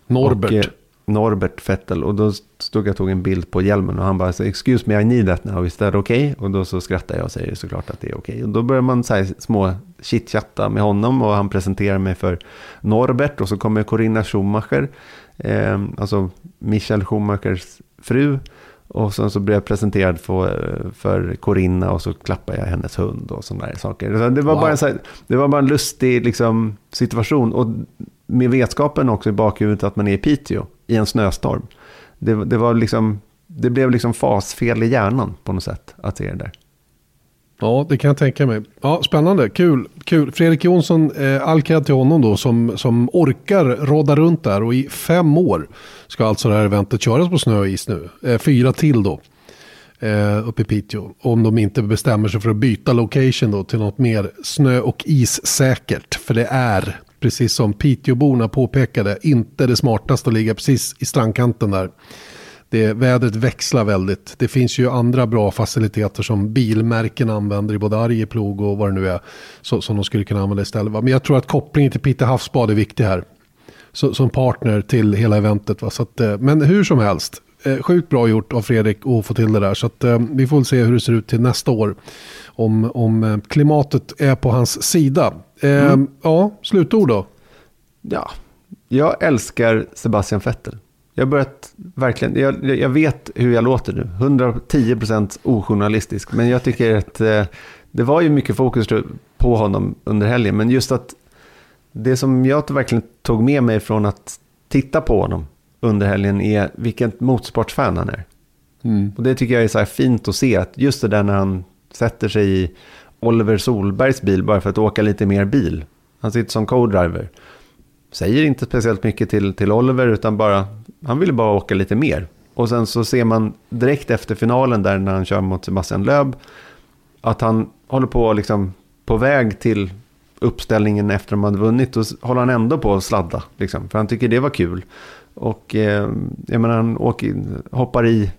Norbert. Och, eh, Norbert Vettel. Och då stod jag och tog en bild på hjälmen och han bara, excuse me, I need that now, is that okay? Och då så skrattar jag och säger såklart att det är okej. Okay. Och då börjar man så här små chitchatta med honom och han presenterar mig för Norbert och så kommer Corinna Schumacher, eh, alltså Michael Schumachers fru. Och sen så blev jag presenterad för, för Corinna och så klappade jag hennes hund och sådana där saker. Det var, wow. bara, en, här, det var bara en lustig liksom, situation. Och med vetskapen också i bakhuvudet att man är i Piteå i en snöstorm. Det, det, var liksom, det blev liksom fasfel i hjärnan på något sätt att se det där. Ja, det kan jag tänka mig. Ja, spännande, kul. kul. Fredrik Jonsson, eh, all till honom då som, som orkar råda runt där och i fem år ska alltså det här eventet köras på snö och is nu. Eh, fyra till då. Eh, uppe i Piteå. Om de inte bestämmer sig för att byta location då till något mer snö och issäkert. För det är, precis som Piteåborna påpekade, inte det smartaste att ligga precis i strandkanten där det, vädret växlar väldigt. Det finns ju andra bra faciliteter som bilmärken använder i både Arjeplog och vad det nu är. Så, som de skulle kunna använda istället. Men jag tror att kopplingen till Pite havsbad är viktig här. så, som partner till hela eventet. Va? Så att, eh, men hur som helst, eh, sjukt bra gjort av Fredrik att få till det där. Så att, eh, vi får se hur det ser ut till nästa år. Om, om klimatet är på hans sida. Eh, Mm. Ja, slutord då. Ja, jag älskar Sebastian Vettel. Jag har börjat verkligen, jag, jag vet hur jag låter nu. 110% ojournalistisk. Men jag tycker att eh, det var ju mycket fokus på honom under helgen. Men just att det som jag verkligen tog med mig från att titta på honom under helgen är vilket motorsportsfan han är. Och det tycker jag är så här fint att se. Att just det där när han sätter sig i Oliver Solbergs bil bara för att åka lite mer bil. Han sitter som co-driver. Säger inte speciellt mycket till, till Oliver utan bara, han ville bara åka lite mer. Och sen så ser man direkt efter finalen där när han kör mot Sebastian Löb att han håller på liksom på väg till uppställningen efter de hade vunnit och håller han ändå på att sladda. Liksom, för han tycker det var kul. Och eh, jag menar han åker, hoppar i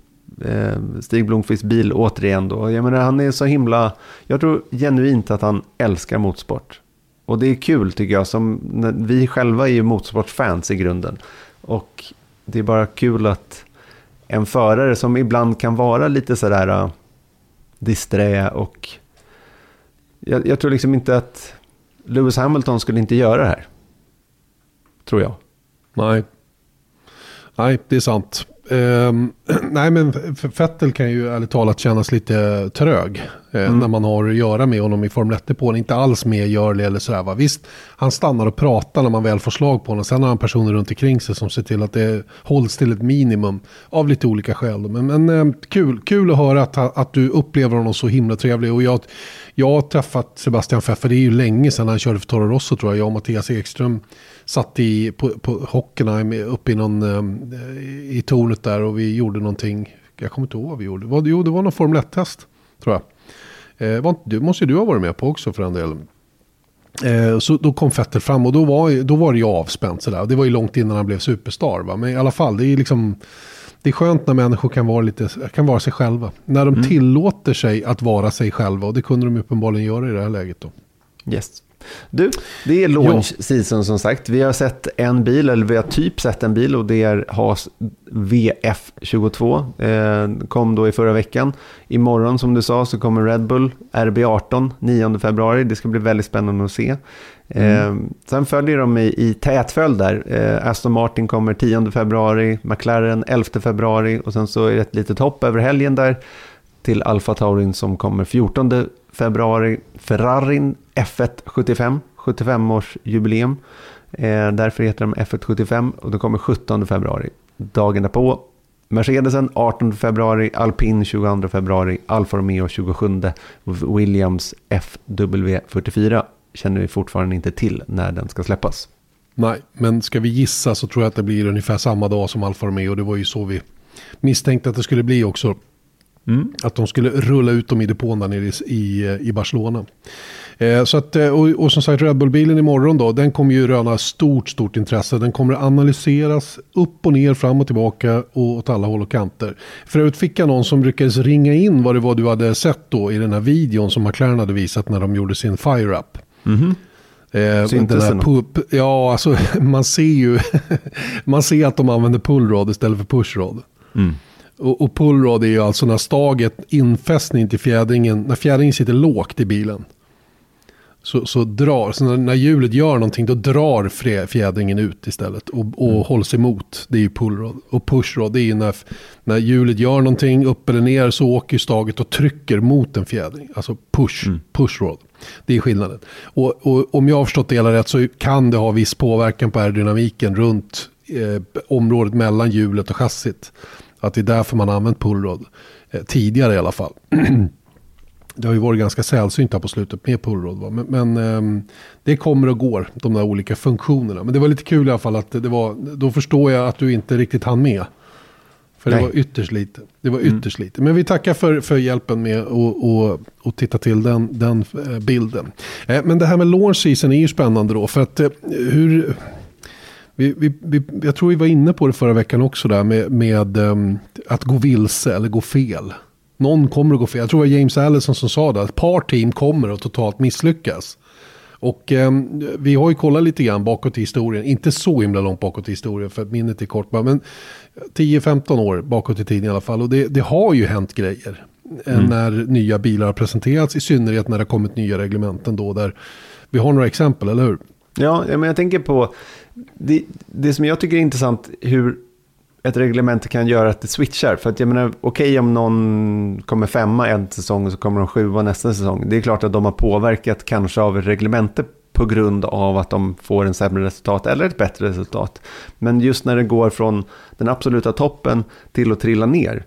eh, Stig Blomqvists bil återigen då. Jag menar han är så himla, jag tror genuint att han älskar motorsport. Och det är kul tycker jag, som vi själva är ju motorsportfans i grunden. Och det är bara kul att en förare som ibland kan vara lite sådär uh, disträ och jag, jag tror liksom inte att Lewis Hamilton skulle inte göra det här. Tror jag. Nej. Nej, det är sant. Ehm, nej, men F- Vettel kan ju ärligt talat kännas lite trög. eh, När man har att göra med honom i Formel 1-depån. Inte alls medgörlig eller sådär. Va? Visst, han stannar och pratar när man väl får slag på honom. Sen har han personer runt omkring sig som ser till att det hålls till ett minimum. Av lite olika skäl. Men, men eh, kul, kul att höra att, att du upplever honom så himla trevlig. Och jag, jag har träffat Sebastian Pfeffer, det är ju länge sedan han körde för Toro Rosso tror jag. Jag och Mattias Ekström satt i, på, på Hockenheim uppe i, någon, eh, i tornet där och vi gjorde någonting. Jag kommer inte ihåg vad vi gjorde. Jo, det var någon Formel 1-test tror jag. Eh, du måste ju du ha varit med på också för den delen. Eh, så då kom Vettel fram och då var, då var det ju avspänt sådär. Det var ju långt innan han blev superstar. Va? Men i alla fall, det är liksom... Det är skönt när människor kan vara, lite, kan vara sig själva. När de tillåter sig att vara sig själva. Och det kunde de uppenbarligen göra i det här läget då. Yes. Du, det är launch season som sagt. Vi har sett en bil, eller vi har typ sett en bil och det är Haas VF22. Eh, kom då i förra veckan. Imorgon som du sa så kommer Red Bull RB18 9 februari. Det ska bli väldigt spännande att se. Eh, sen följer de i, i tät följd där. Eh, Aston Martin kommer 10 februari, McLaren 11 februari och sen så är det ett litet hopp över helgen där till Alfa Taurin som kommer 14 februari. Ferrarin F1 75, 75-årsjubileum. Eh, därför heter de F1 75 och det kommer 17 februari. Dagen därpå Mercedesen 18 februari, Alpin 22 februari, Alfa Romeo 27, Williams FW44 känner vi fortfarande inte till när den ska släppas. Nej, men ska vi gissa så tror jag att det blir ungefär samma dag som Alfa Romeo. Det var ju så vi misstänkte att det skulle bli också. Att de skulle rulla ut dem i depån där nere i, i, Barcelona. Eh, så att, eh, och, och som sagt Red Bull-bilen imorgon då, den kommer ju röna stort, stort intresse. Den kommer analyseras upp och ner, fram och tillbaka och åt alla håll och kanter. För övrigt fick jag någon som lyckades ringa in vad det var du hade sett då i den här videon som McLaren hade visat när de gjorde sin Fire-Up. Eh, Syntes den det där något? pu- pu- ja, alltså man ser ju man ser att de använder pullrod istället för pushrod. Och, och pullrod är ju alltså när staget, infästning till fjädringen, när fjädringen sitter lågt i bilen. Så, så drar, så när, när hjulet gör någonting då drar fjädringen ut istället och, och hålls emot. Det är ju pullrod. Och pushrod det är ju när, när hjulet gör någonting upp eller ner så åker staget och trycker mot en fjädring. Alltså push, pushrod. Det är skillnaden. Och, och om jag har förstått det hela rätt så kan det ha viss påverkan på aerodynamiken runt eh, området mellan hjulet och chassit. Att det är därför man har använt pullrod. Eh, tidigare i alla fall. Det har ju varit ganska sällsynt här på slutet med pullrod. Va? Men, men ehm, det kommer och går, de där olika funktionerna. Men det var lite kul i alla fall att det var, då förstår jag att du inte riktigt hann med. För det Nej. var ytterst lite. Det var ytterst lite. Men vi tackar för, för hjälpen med att och, och titta till den, den eh, bilden. Eh, Men det här med launch season är ju spännande då. För att eh, hur... Vi, vi, vi, jag tror vi var inne på det förra veckan också där med, med ehm, att gå vilse eller gå fel. Någon kommer att gå fel. Jag tror det var James Allison som sa det. Ett par team kommer att totalt misslyckas. Och eh, vi har ju kollat lite grann bakåt i historien, inte så himla långt bakåt i historien för att minnet är kort, men 10-15 år bakåt i tiden i alla fall. Och det, det har ju hänt grejer mm. när nya bilar har presenterats, i synnerhet när det har kommit nya reglementen då, där vi har några exempel, eller hur? Ja, men jag tänker på, det, det som jag tycker är intressant, hur ett reglement kan göra att det switchar. För att jag menar, okej okay, om någon kommer femma en säsong och så kommer de sjua nästa säsong. Det är klart att de har påverkat kanske av reglementet på grund av att de får en sämre resultat eller ett bättre resultat. Men just när det går från den absoluta toppen till att trilla ner,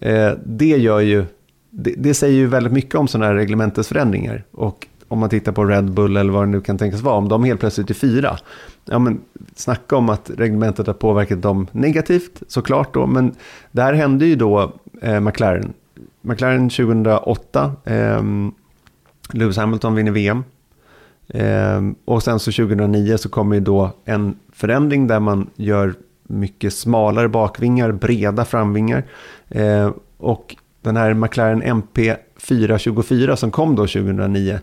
eh, det gör ju, det, det, säger ju väldigt mycket om sådana här reglementesförändringar. Och om man tittar på Red Bull eller vad det nu kan tänkas vara, om de helt plötsligt är fyra, ja men snacka om att reglementet har påverkat dem negativt såklart då, men det här hände ju då eh, McLaren. McLaren 2008, eh, Lewis Hamilton vinner VM. Eh, och sen så 2009 så kommer ju då en förändring där man gör mycket smalare bakvingar, breda framvingar. Eh, och den här McLaren MP 424 som kom då 2009,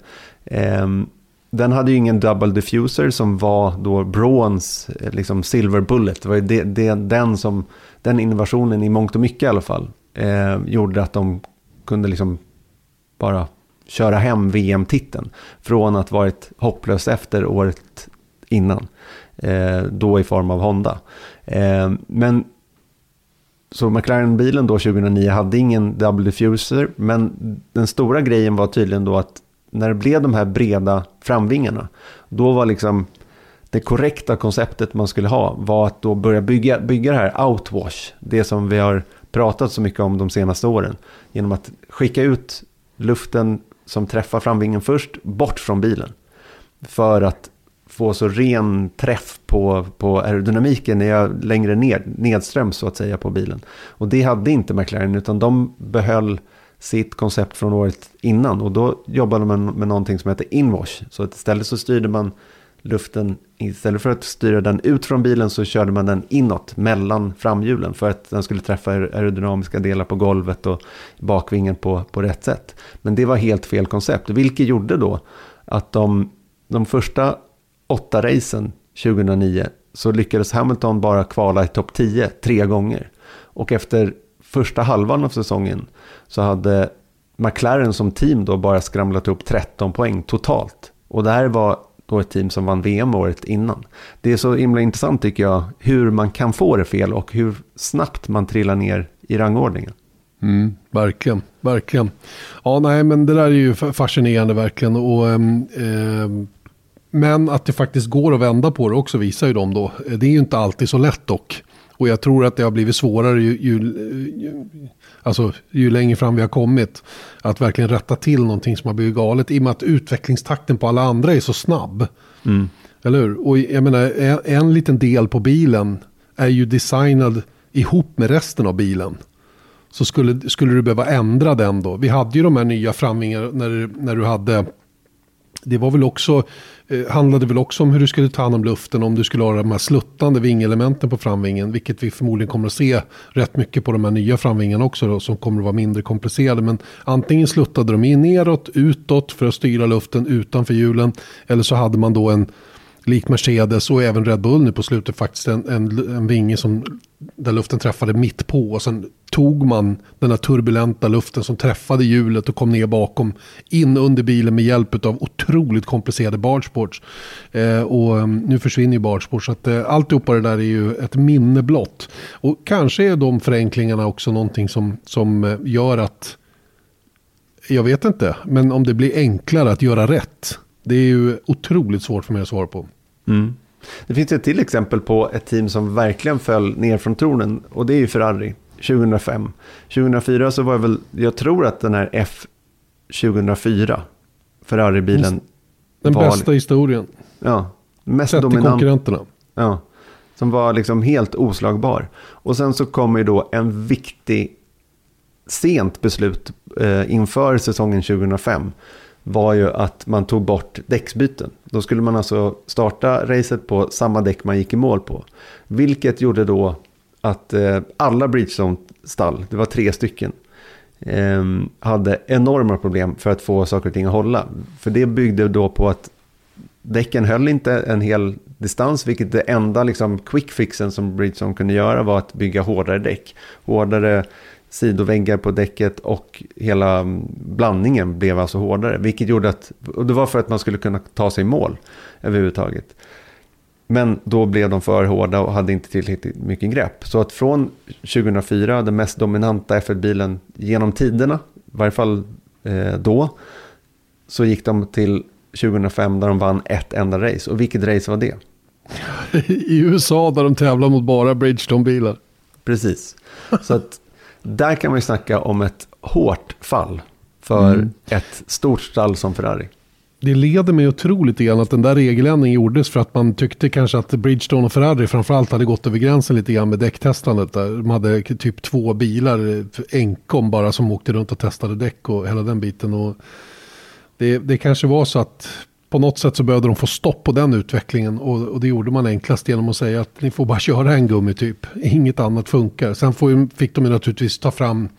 Ehm, den hade ju ingen double diffuser som var då Brons eh, liksom silver bullet. Det var ju det, det, den, som, den innovationen i mångt och mycket i alla fall eh, gjorde att de kunde liksom bara köra hem VM-titeln. Från att varit hopplös efter året innan. Eh, då i form av Honda. Eh, men så McLaren-bilen då 2009 hade ingen double diffuser. Men den stora grejen var tydligen då att när det blev de här breda framvingarna, då var liksom det korrekta konceptet man skulle ha var att då börja bygga, bygga det här outwash, det som vi har pratat så mycket om de senaste åren, genom att skicka ut luften som träffar framvingen först bort från bilen. För att få så ren träff på, på aerodynamiken när jag längre ner, nedströms så att säga på bilen. Och det hade inte McLaren utan de behöll sitt koncept från året innan. Och då jobbade man med någonting som heter inwash. Så att istället så styrde man luften, istället för att styra den ut från bilen så körde man den inåt mellan framhjulen. För att den skulle träffa aerodynamiska delar på golvet och bakvingen på, på rätt sätt. Men det var helt fel koncept. Vilket gjorde då att de, de första åtta racen 2009 så lyckades Hamilton bara kvala i topp 10 tre gånger. Och efter första halvan av säsongen så hade McLaren som team då bara skramlat upp 13 poäng totalt. Och det här var då ett team som vann VM året innan. Det är så himla intressant tycker jag hur man kan få det fel och hur snabbt man trillar ner i rangordningen. Mm, verkligen, verkligen. Ja, nej, men det där är ju fascinerande verkligen. Och, eh, men att det faktiskt går att vända på det också visar ju de då. Det är ju inte alltid så lätt dock. Och jag tror att det har blivit svårare ju, ju, ju, alltså, ju längre fram vi har kommit. Att verkligen rätta till någonting som har blivit galet. I och med att utvecklingstakten på alla andra är så snabb. Mm. Eller hur? Och jag menar, en, en liten del på bilen är ju designad ihop med resten av bilen. Så skulle, skulle du behöva ändra den då. Vi hade ju de här nya framvingarna när, när du hade det var väl också, eh, handlade väl också om hur du skulle ta hand om luften, om du skulle ha de här sluttande vingelementen på framvingen, vilket vi förmodligen kommer att se rätt mycket på de här nya framvingarna också då, som kommer att vara mindre komplicerade. Men antingen sluttade de in neråt, utåt för att styra luften utanför hjulen, eller så hade man då en likt Mercedes och även Red Bull nu på slutet faktiskt en, en, en vinge som där luften träffade mitt på och sen tog man den här turbulenta luften som träffade hjulet och kom ner bakom in under bilen med hjälp av otroligt komplicerade bargesports. Eh, och mm, nu försvinner ju bargesports så att eh, alltihopa det där är ju ett minne blott. Och kanske är de förenklingarna också någonting som, som eh, gör att jag vet inte, men om det blir enklare att göra rätt. Det är ju otroligt svårt för mig att svara på. Mm. Det finns ett till exempel på ett team som verkligen föll ner från tronen och det är ju Ferrari 2005. 2004 så var det väl, jag tror att den här F 2004, Ferrari-bilen. Den var, bästa historien. Ja, mest Sett dominant. konkurrenterna. Ja, som var liksom helt oslagbar. Och sen så kommer ju då en viktig sent beslut eh, inför säsongen 2005 var ju att man tog bort däcksbyten. Då skulle man alltså starta racet på samma däck man gick i mål på. Vilket gjorde då att eh, alla Bridgestone-stall, det var tre stycken, eh, hade enorma problem för att få saker och ting att hålla. För det byggde då på att däcken höll inte en hel distans, vilket det enda liksom, quick fixen som Bridgestone kunde göra var att bygga hårdare däck. Hårdare sidoväggar på däcket och hela mm, blandningen blev alltså hårdare. Vilket gjorde att, och det var för att man skulle kunna ta sig i mål överhuvudtaget. Men då blev de för hårda och hade inte tillräckligt mycket grepp. Så att från 2004, den mest dominanta F1-bilen genom tiderna, i varje fall eh, då, så gick de till 2005 där de vann ett enda race. Och vilket race var det? I USA där de tävlar mot bara Bridgestone-bilar. Precis. Så att där kan man ju snacka om ett hårt fall för mm. ett stort stall som Ferrari. Det leder mig otroligt grann att den där regeländringen gjordes för att man tyckte kanske att Bridgestone och Ferrari framförallt hade gått över gränsen lite grann med däcktestandet. Där. De hade typ två bilar enkom bara som åkte runt och testade däck och hela den biten. Och det, det kanske var så att på något sätt så behövde de få stopp på den utvecklingen och, och, det gjorde man enklast genom att säga att ni får bara köra en gummityp. Inget annat funkar. Sen får, fick de naturligtvis ta fram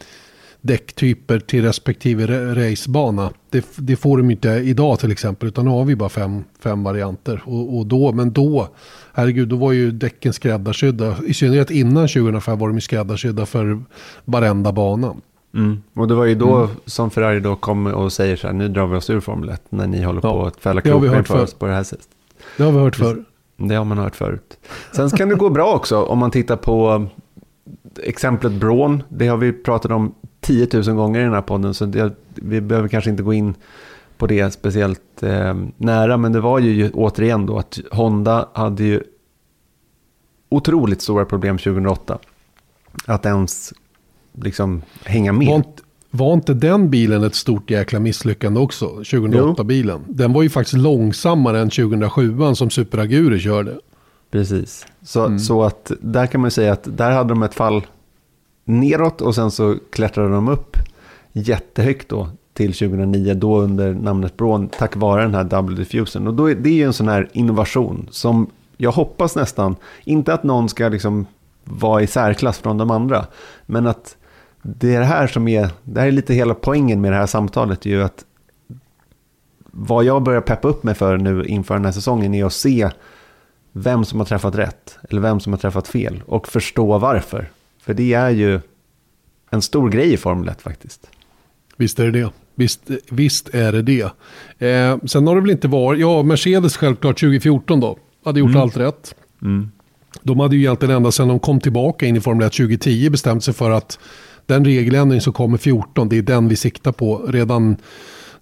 däcktyper till respektive racebana. Det, det, får de inte idag till exempel, utan nu har vi bara fem, fem varianter. Och, och, då, men då, herregud, då var ju däcken skräddarsydda. I synnerhet innan 2005 var de ju skräddarsydda för varenda bana. Mm. Och det var ju då mm. som Ferrari då kom och säger så här, nu drar vi oss ur Formel 1 när ni håller ja. på att fälla kroppen för oss på det här sättet. Det har vi hört förr. Det har man hört förut. Sen kan det gå bra också om man tittar på exemplet Braun. Det har vi pratat om 10 000 gånger i den här podden, så det, vi behöver kanske inte gå in på det speciellt eh, nära. Men det var ju återigen då att Honda hade ju otroligt stora problem 2008. Att ens liksom hänga med. Var inte, var inte den bilen ett stort jäkla misslyckande också? 2008-bilen. Den var ju faktiskt långsammare än 2007 som Super Aguri körde. Precis. Så, mm. så att där kan man säga att där hade de ett fall neråt och sen så klättrade de upp jättehögt då till 2009, då under namnet Braun, tack vare den här double diffusen. Och då är, det är ju en sån här innovation som jag hoppas nästan, inte att någon ska liksom vara i särklass från de andra, men att det är det här som är, det här är lite hela poängen med det här samtalet, ju att vad jag börjar peppa upp mig för nu inför den här säsongen är att se vem som har träffat rätt eller vem som har träffat fel och förstå varför. För det är ju en stor grej i Formel 1 faktiskt. Visst är det det. Visst, visst är det det. Eh, sen har det väl inte varit, ja Mercedes självklart 2014 då, hade gjort mm. allt rätt. Mm. De hade ju egentligen ända sedan de kom tillbaka in i Formel 1 2010 bestämt sig för att den regeländring som kommer 14, det är den vi siktar på. Redan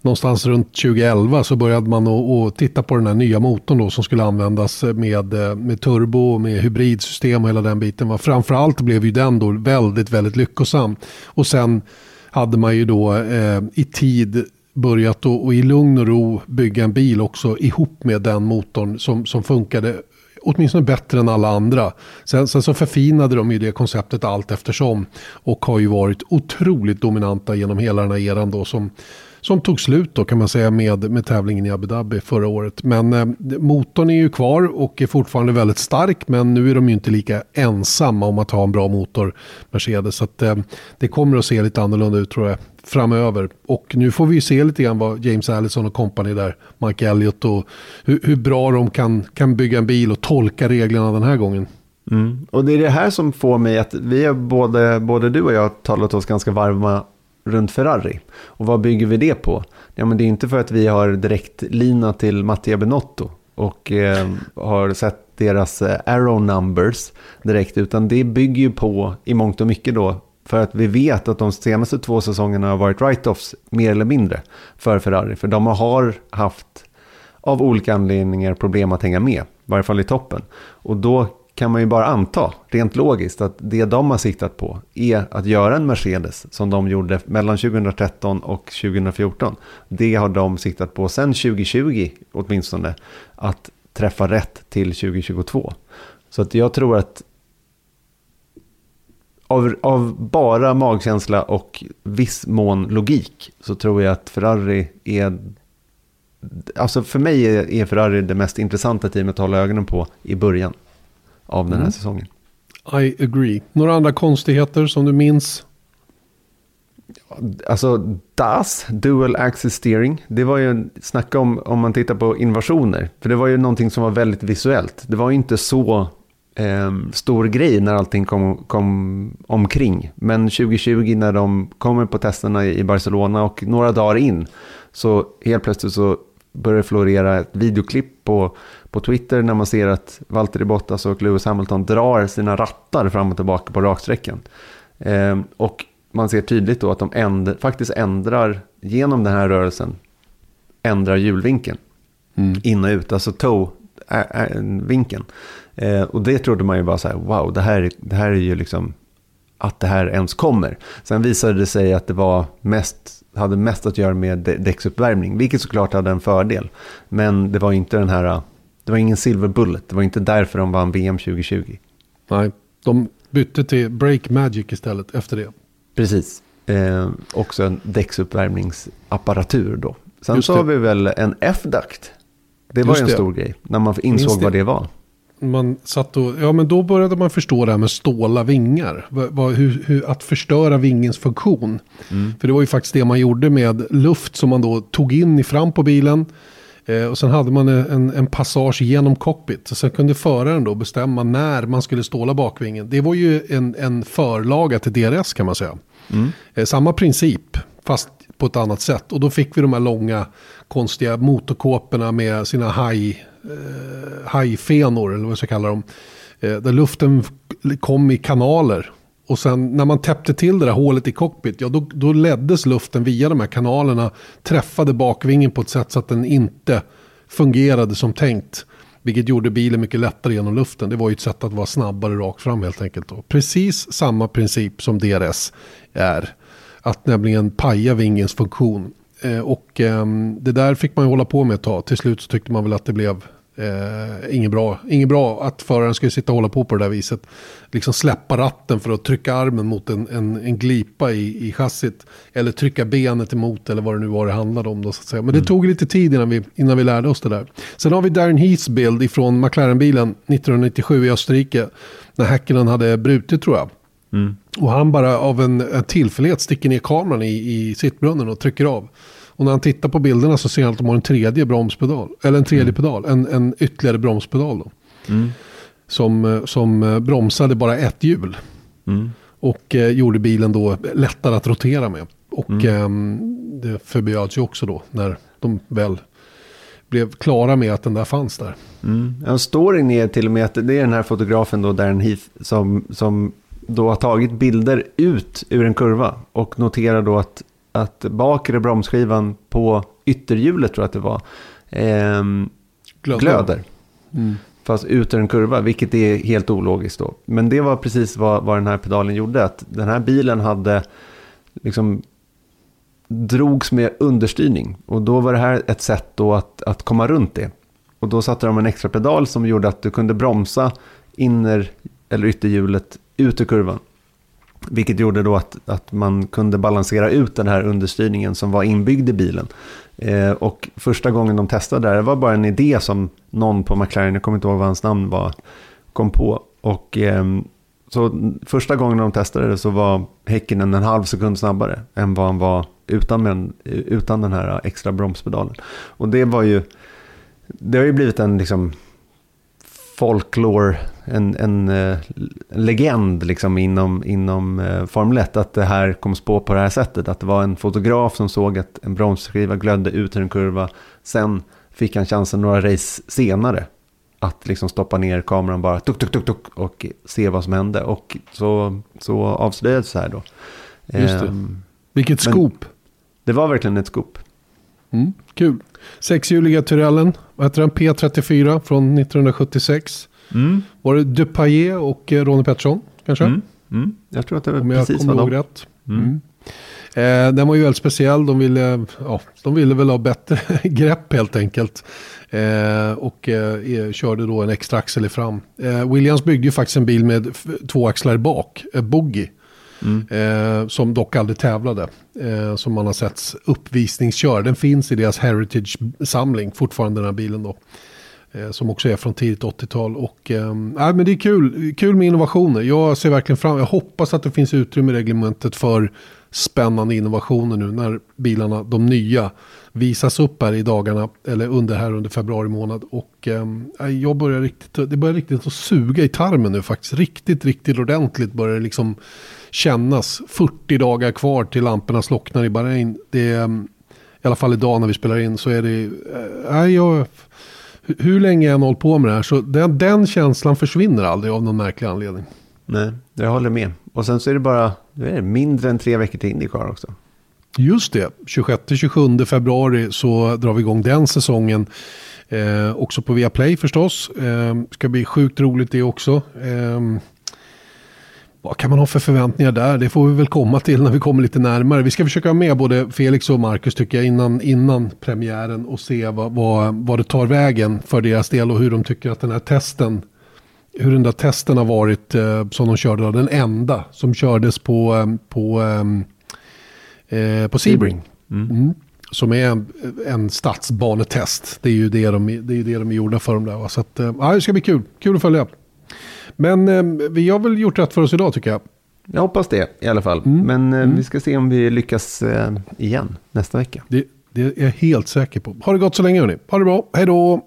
någonstans runt 2011 så började man att titta på den här nya motorn då som skulle användas med, med turbo, med hybridsystem och hela den biten. Framförallt blev ju den då väldigt, väldigt lyckosam. Och sen hade man ju då eh, i tid börjat och, och i lugn och ro bygga en bil också ihop med den motorn som, som funkade åtminstone bättre än alla andra. Sen, sen, så förfinade de ju det konceptet allt eftersom och har ju varit otroligt dominanta genom hela den här eran då som som tog slut då kan man säga med, med tävlingen i Abu Dhabi förra året. Men eh, motorn är ju kvar och är fortfarande väldigt stark men nu är de ju inte lika ensamma om att ha en bra motor Mercedes. Så att, eh, det kommer att se lite annorlunda ut tror jag framöver. Och nu får vi se lite grann vad James Allison och company där, Mike Elliott och hur, hur, bra de kan, kan bygga en bil och tolka reglerna den här gången. Mm. Och det är det här som får mig att vi är både, både du och jag talat oss ganska varma runt Ferrari. Och vad bygger vi det på? Ja, men det är inte för att vi har direkt lina till Mattia Benotto och eh, har sett deras eh, arrow numbers direkt, utan det bygger ju på i mångt och mycket då för att vi vet att de senaste två säsongerna har varit write-offs mer eller mindre för Ferrari. För de har haft av olika anledningar problem att hänga med, i varje fall i toppen. Och då kan man ju bara anta, rent logiskt, att det de har siktat på är att göra en Mercedes som de gjorde mellan 2013 och 2014. Det har de siktat på sedan 2020 åtminstone, att träffa rätt till 2022. Så att jag tror att av, av, bara magkänsla och viss mån logik så tror jag att Ferrari är... Alltså för mig är, Ferrari det mest intressanta teamet att hålla ögonen på i början av den här mm. säsongen. I agree. Några andra konstigheter som du minns? Alltså DAS, Dual Axis Steering, det var ju, snacka om om man tittar på innovationer. För det var ju någonting som var väldigt visuellt. Det var ju inte så eh, stor grej när allting kom, kom omkring. Men 2020 när de kommer på testerna i Barcelona och några dagar in så helt plötsligt så börjar florera ett videoklipp på, på Twitter när man ser att Valtteri Bottas och Lewis Hamilton drar sina rattar fram och tillbaka på raksträckan. Eh, och man ser tydligt då att de änd faktiskt ändrar, genom den här rörelsen, ändrar hjulvinkeln. Mm. In och ut, alltså toe-vinkeln. Eh, och det trodde man ju bara så här, wow, det här, det här är ju liksom att det här ens kommer. Sen visade det sig att det var mest, hade mest att göra med däcksuppvärmning, vilket såklart hade en fördel. Men det var inte den här, det var ingen silver bullet, det var inte därför de vann VM 2020. Nej, de bytte till Break Magic istället efter det. Precis. Eh, också en däcksuppvärmningsapparatur då. Sen så har vi väl en F-duct. Det var ju en det. stor grej när man insåg vad det var. Man satt och, ja men då började man förstå det här med ståla vingar. Hur, hur, att förstöra vingens funktion. Mm. För det var ju faktiskt det man gjorde med luft som man då tog in i fram på bilen. Eh, och sen hade man en, en passage genom cockpit. Så sen kunde föraren då bestämma när man skulle ståla bakvingen. Det var ju en, en förlaga till DRS kan man säga. Mm. Eh, samma princip, fast på ett annat sätt. Och då fick vi de här långa konstiga motorkåporna med sina haj, eh, hajfenor, eller vad jag ska kalla dem. Eh, där luften kom i kanaler. Och sen när man täppte till det där hålet i cockpit, ja då, då leddes luften via de här kanalerna, träffade bakvingen på ett sätt så att den inte fungerade som tänkt. Vilket gjorde bilen mycket lättare genom luften. Det var ju ett sätt att vara snabbare rakt fram helt enkelt. Då. Precis samma princip som DRS är. Att nämligen paja vingens funktion. Eh, och eh, det där fick man ju hålla på med ett tag. Till slut så tyckte man väl att det blev Eh, inget, bra, inget bra att föraren skulle sitta och hålla på på det där viset. Liksom släppa ratten för att trycka armen mot en, en, en glipa i, i chassit. Eller trycka benet emot eller vad det nu var det handlade om. Då, så att säga. Men det mm. tog lite tid innan vi, innan vi lärde oss det där. Sen har vi Darren Heaths bild ifrån McLaren-bilen 1997 i Österrike. När Häkkinen hade brutit tror jag. Mm. Och han bara av en, en tillfällighet sticker ner kameran i, i sittbrunnen och trycker av. Och när han tittar på bilderna så ser han att de har en tredje bromspedal. Eller en tredje mm. pedal, en, en ytterligare bromspedal. Då. Mm. Som, eh, som eh, bromsade bara ett hjul. Mm. Och eh, gjorde bilen då lättare att rotera med. Och eh, det förbjöds ju också då när de väl blev klara med att den där fanns där. Mm. Ja, storyn är till och med att det är den här fotografen då, Darren Heath, som, som då har tagit bilder ut ur en kurva och noterar då att att bakre bromsskivan på ytterhjulet tror jag att det var, eh, glöder. Mm. Fast ut ur en kurva, vilket är helt ologiskt då. Men det var precis vad, vad den här pedalen gjorde. Att den här bilen hade liksom drogs med understyrning. Och då var det här ett sätt då att, att komma runt det. Och då satte de en extra pedal som gjorde att du kunde bromsa inner eller ytterhjulet ut ur kurvan. Vilket gjorde då att, att man kunde balansera ut den här understyrningen som var inbyggd i bilen. Eh, och första gången de testade det, här, det var bara en idé som någon på McLaren, jag kommer inte ihåg vad hans namn var, kom på. Och eh, så första gången de testade det så var häcken en halv sekund snabbare än vad han var utan, med, utan den här extra bromspedalen. Och det var ju, det har ju blivit en liksom folklore, en, en, en, eh, legend liksom inom, inom uh, Formel 1 att det här kom spå på det här sättet. Att det var en fotograf som såg att en bromsskiva glödde ut ur en kurva. Sen fick han chansen några race senare att liksom stoppa ner kameran bara tuk, tuk, tuk, tuk och se vad som hände. Och så, så avslöjades det här då. Just det. Um, Vilket scoop. Det var verkligen ett scoop. Mm, kul. Sexhjuliga Tyrellen, vad heter den? P34 från 1976. Mm. Var det Dupayet och eh, Ronny Pettersson kanske? Mm. Mm. Jag tror att det var Om precis kommer ihåg rätt. Mm. mm. Eh, den var ju väldigt speciell. De ville, ja, de ville väl ha bättre grepp helt enkelt. Eh, och eh, körde då en extra axel i fram. Eh, Williams byggde ju faktiskt en bil med två axlar bak, eh, bogey. Mm. Eh, som dock aldrig tävlade. Eh, som man har sett uppvisningskör. Den finns i deras heritage-samling fortfarande den här bilen då. Eh, som också är från tidigt 80-tal. Och, äh, men det är kul, kul med innovationer. Jag ser verkligen fram Jag hoppas att det finns utrymme i reglementet för spännande innovationer nu när bilarna, de nya, visas upp här i dagarna. Eller under här under februari månad. Och äh, jag börjar riktigt, det börjar riktigt att suga i tarmen nu faktiskt. Riktigt, riktigt ordentligt börjar det liksom kännas. 40 dagar kvar till lamporna slocknar i Bahrain. Det är, ehm, i alla fall idag när vi spelar in så är det, äh, jag, hur länge jag än hållit på med det här så den, den känslan försvinner aldrig av någon märklig anledning. Nej, jag håller med. Och sen så är det bara det är mindre än tre veckor till Indycar också. Just det, 26-27 februari så drar vi igång den säsongen. Eh, också på Viaplay förstås. Eh, ska bli sjukt roligt det också. Eh, vad kan man ha för förväntningar där? Det får vi väl komma till när vi kommer lite närmare. Vi ska försöka ha med både Felix och Marcus tycker jag innan, innan premiären och se vad, vad, vad det tar vägen för deras del och hur de tycker att den här testen hur den där testen har varit eh, som de körde. Den enda som kördes på, eh, på, eh, eh, på Sebring. Mm. Mm. Som är en, en stadsbanetest. Det är ju det de, det är det de är gjorda för. Dem där, Så att, eh, det ska bli kul. Kul att följa. Men eh, vi har väl gjort rätt för oss idag tycker jag. Jag hoppas det i alla fall. Mm. Men eh, mm. vi ska se om vi lyckas eh, igen nästa vecka. Det, det är jag helt säker på. Ha det gott så länge hörni. Ha det bra. Hej då.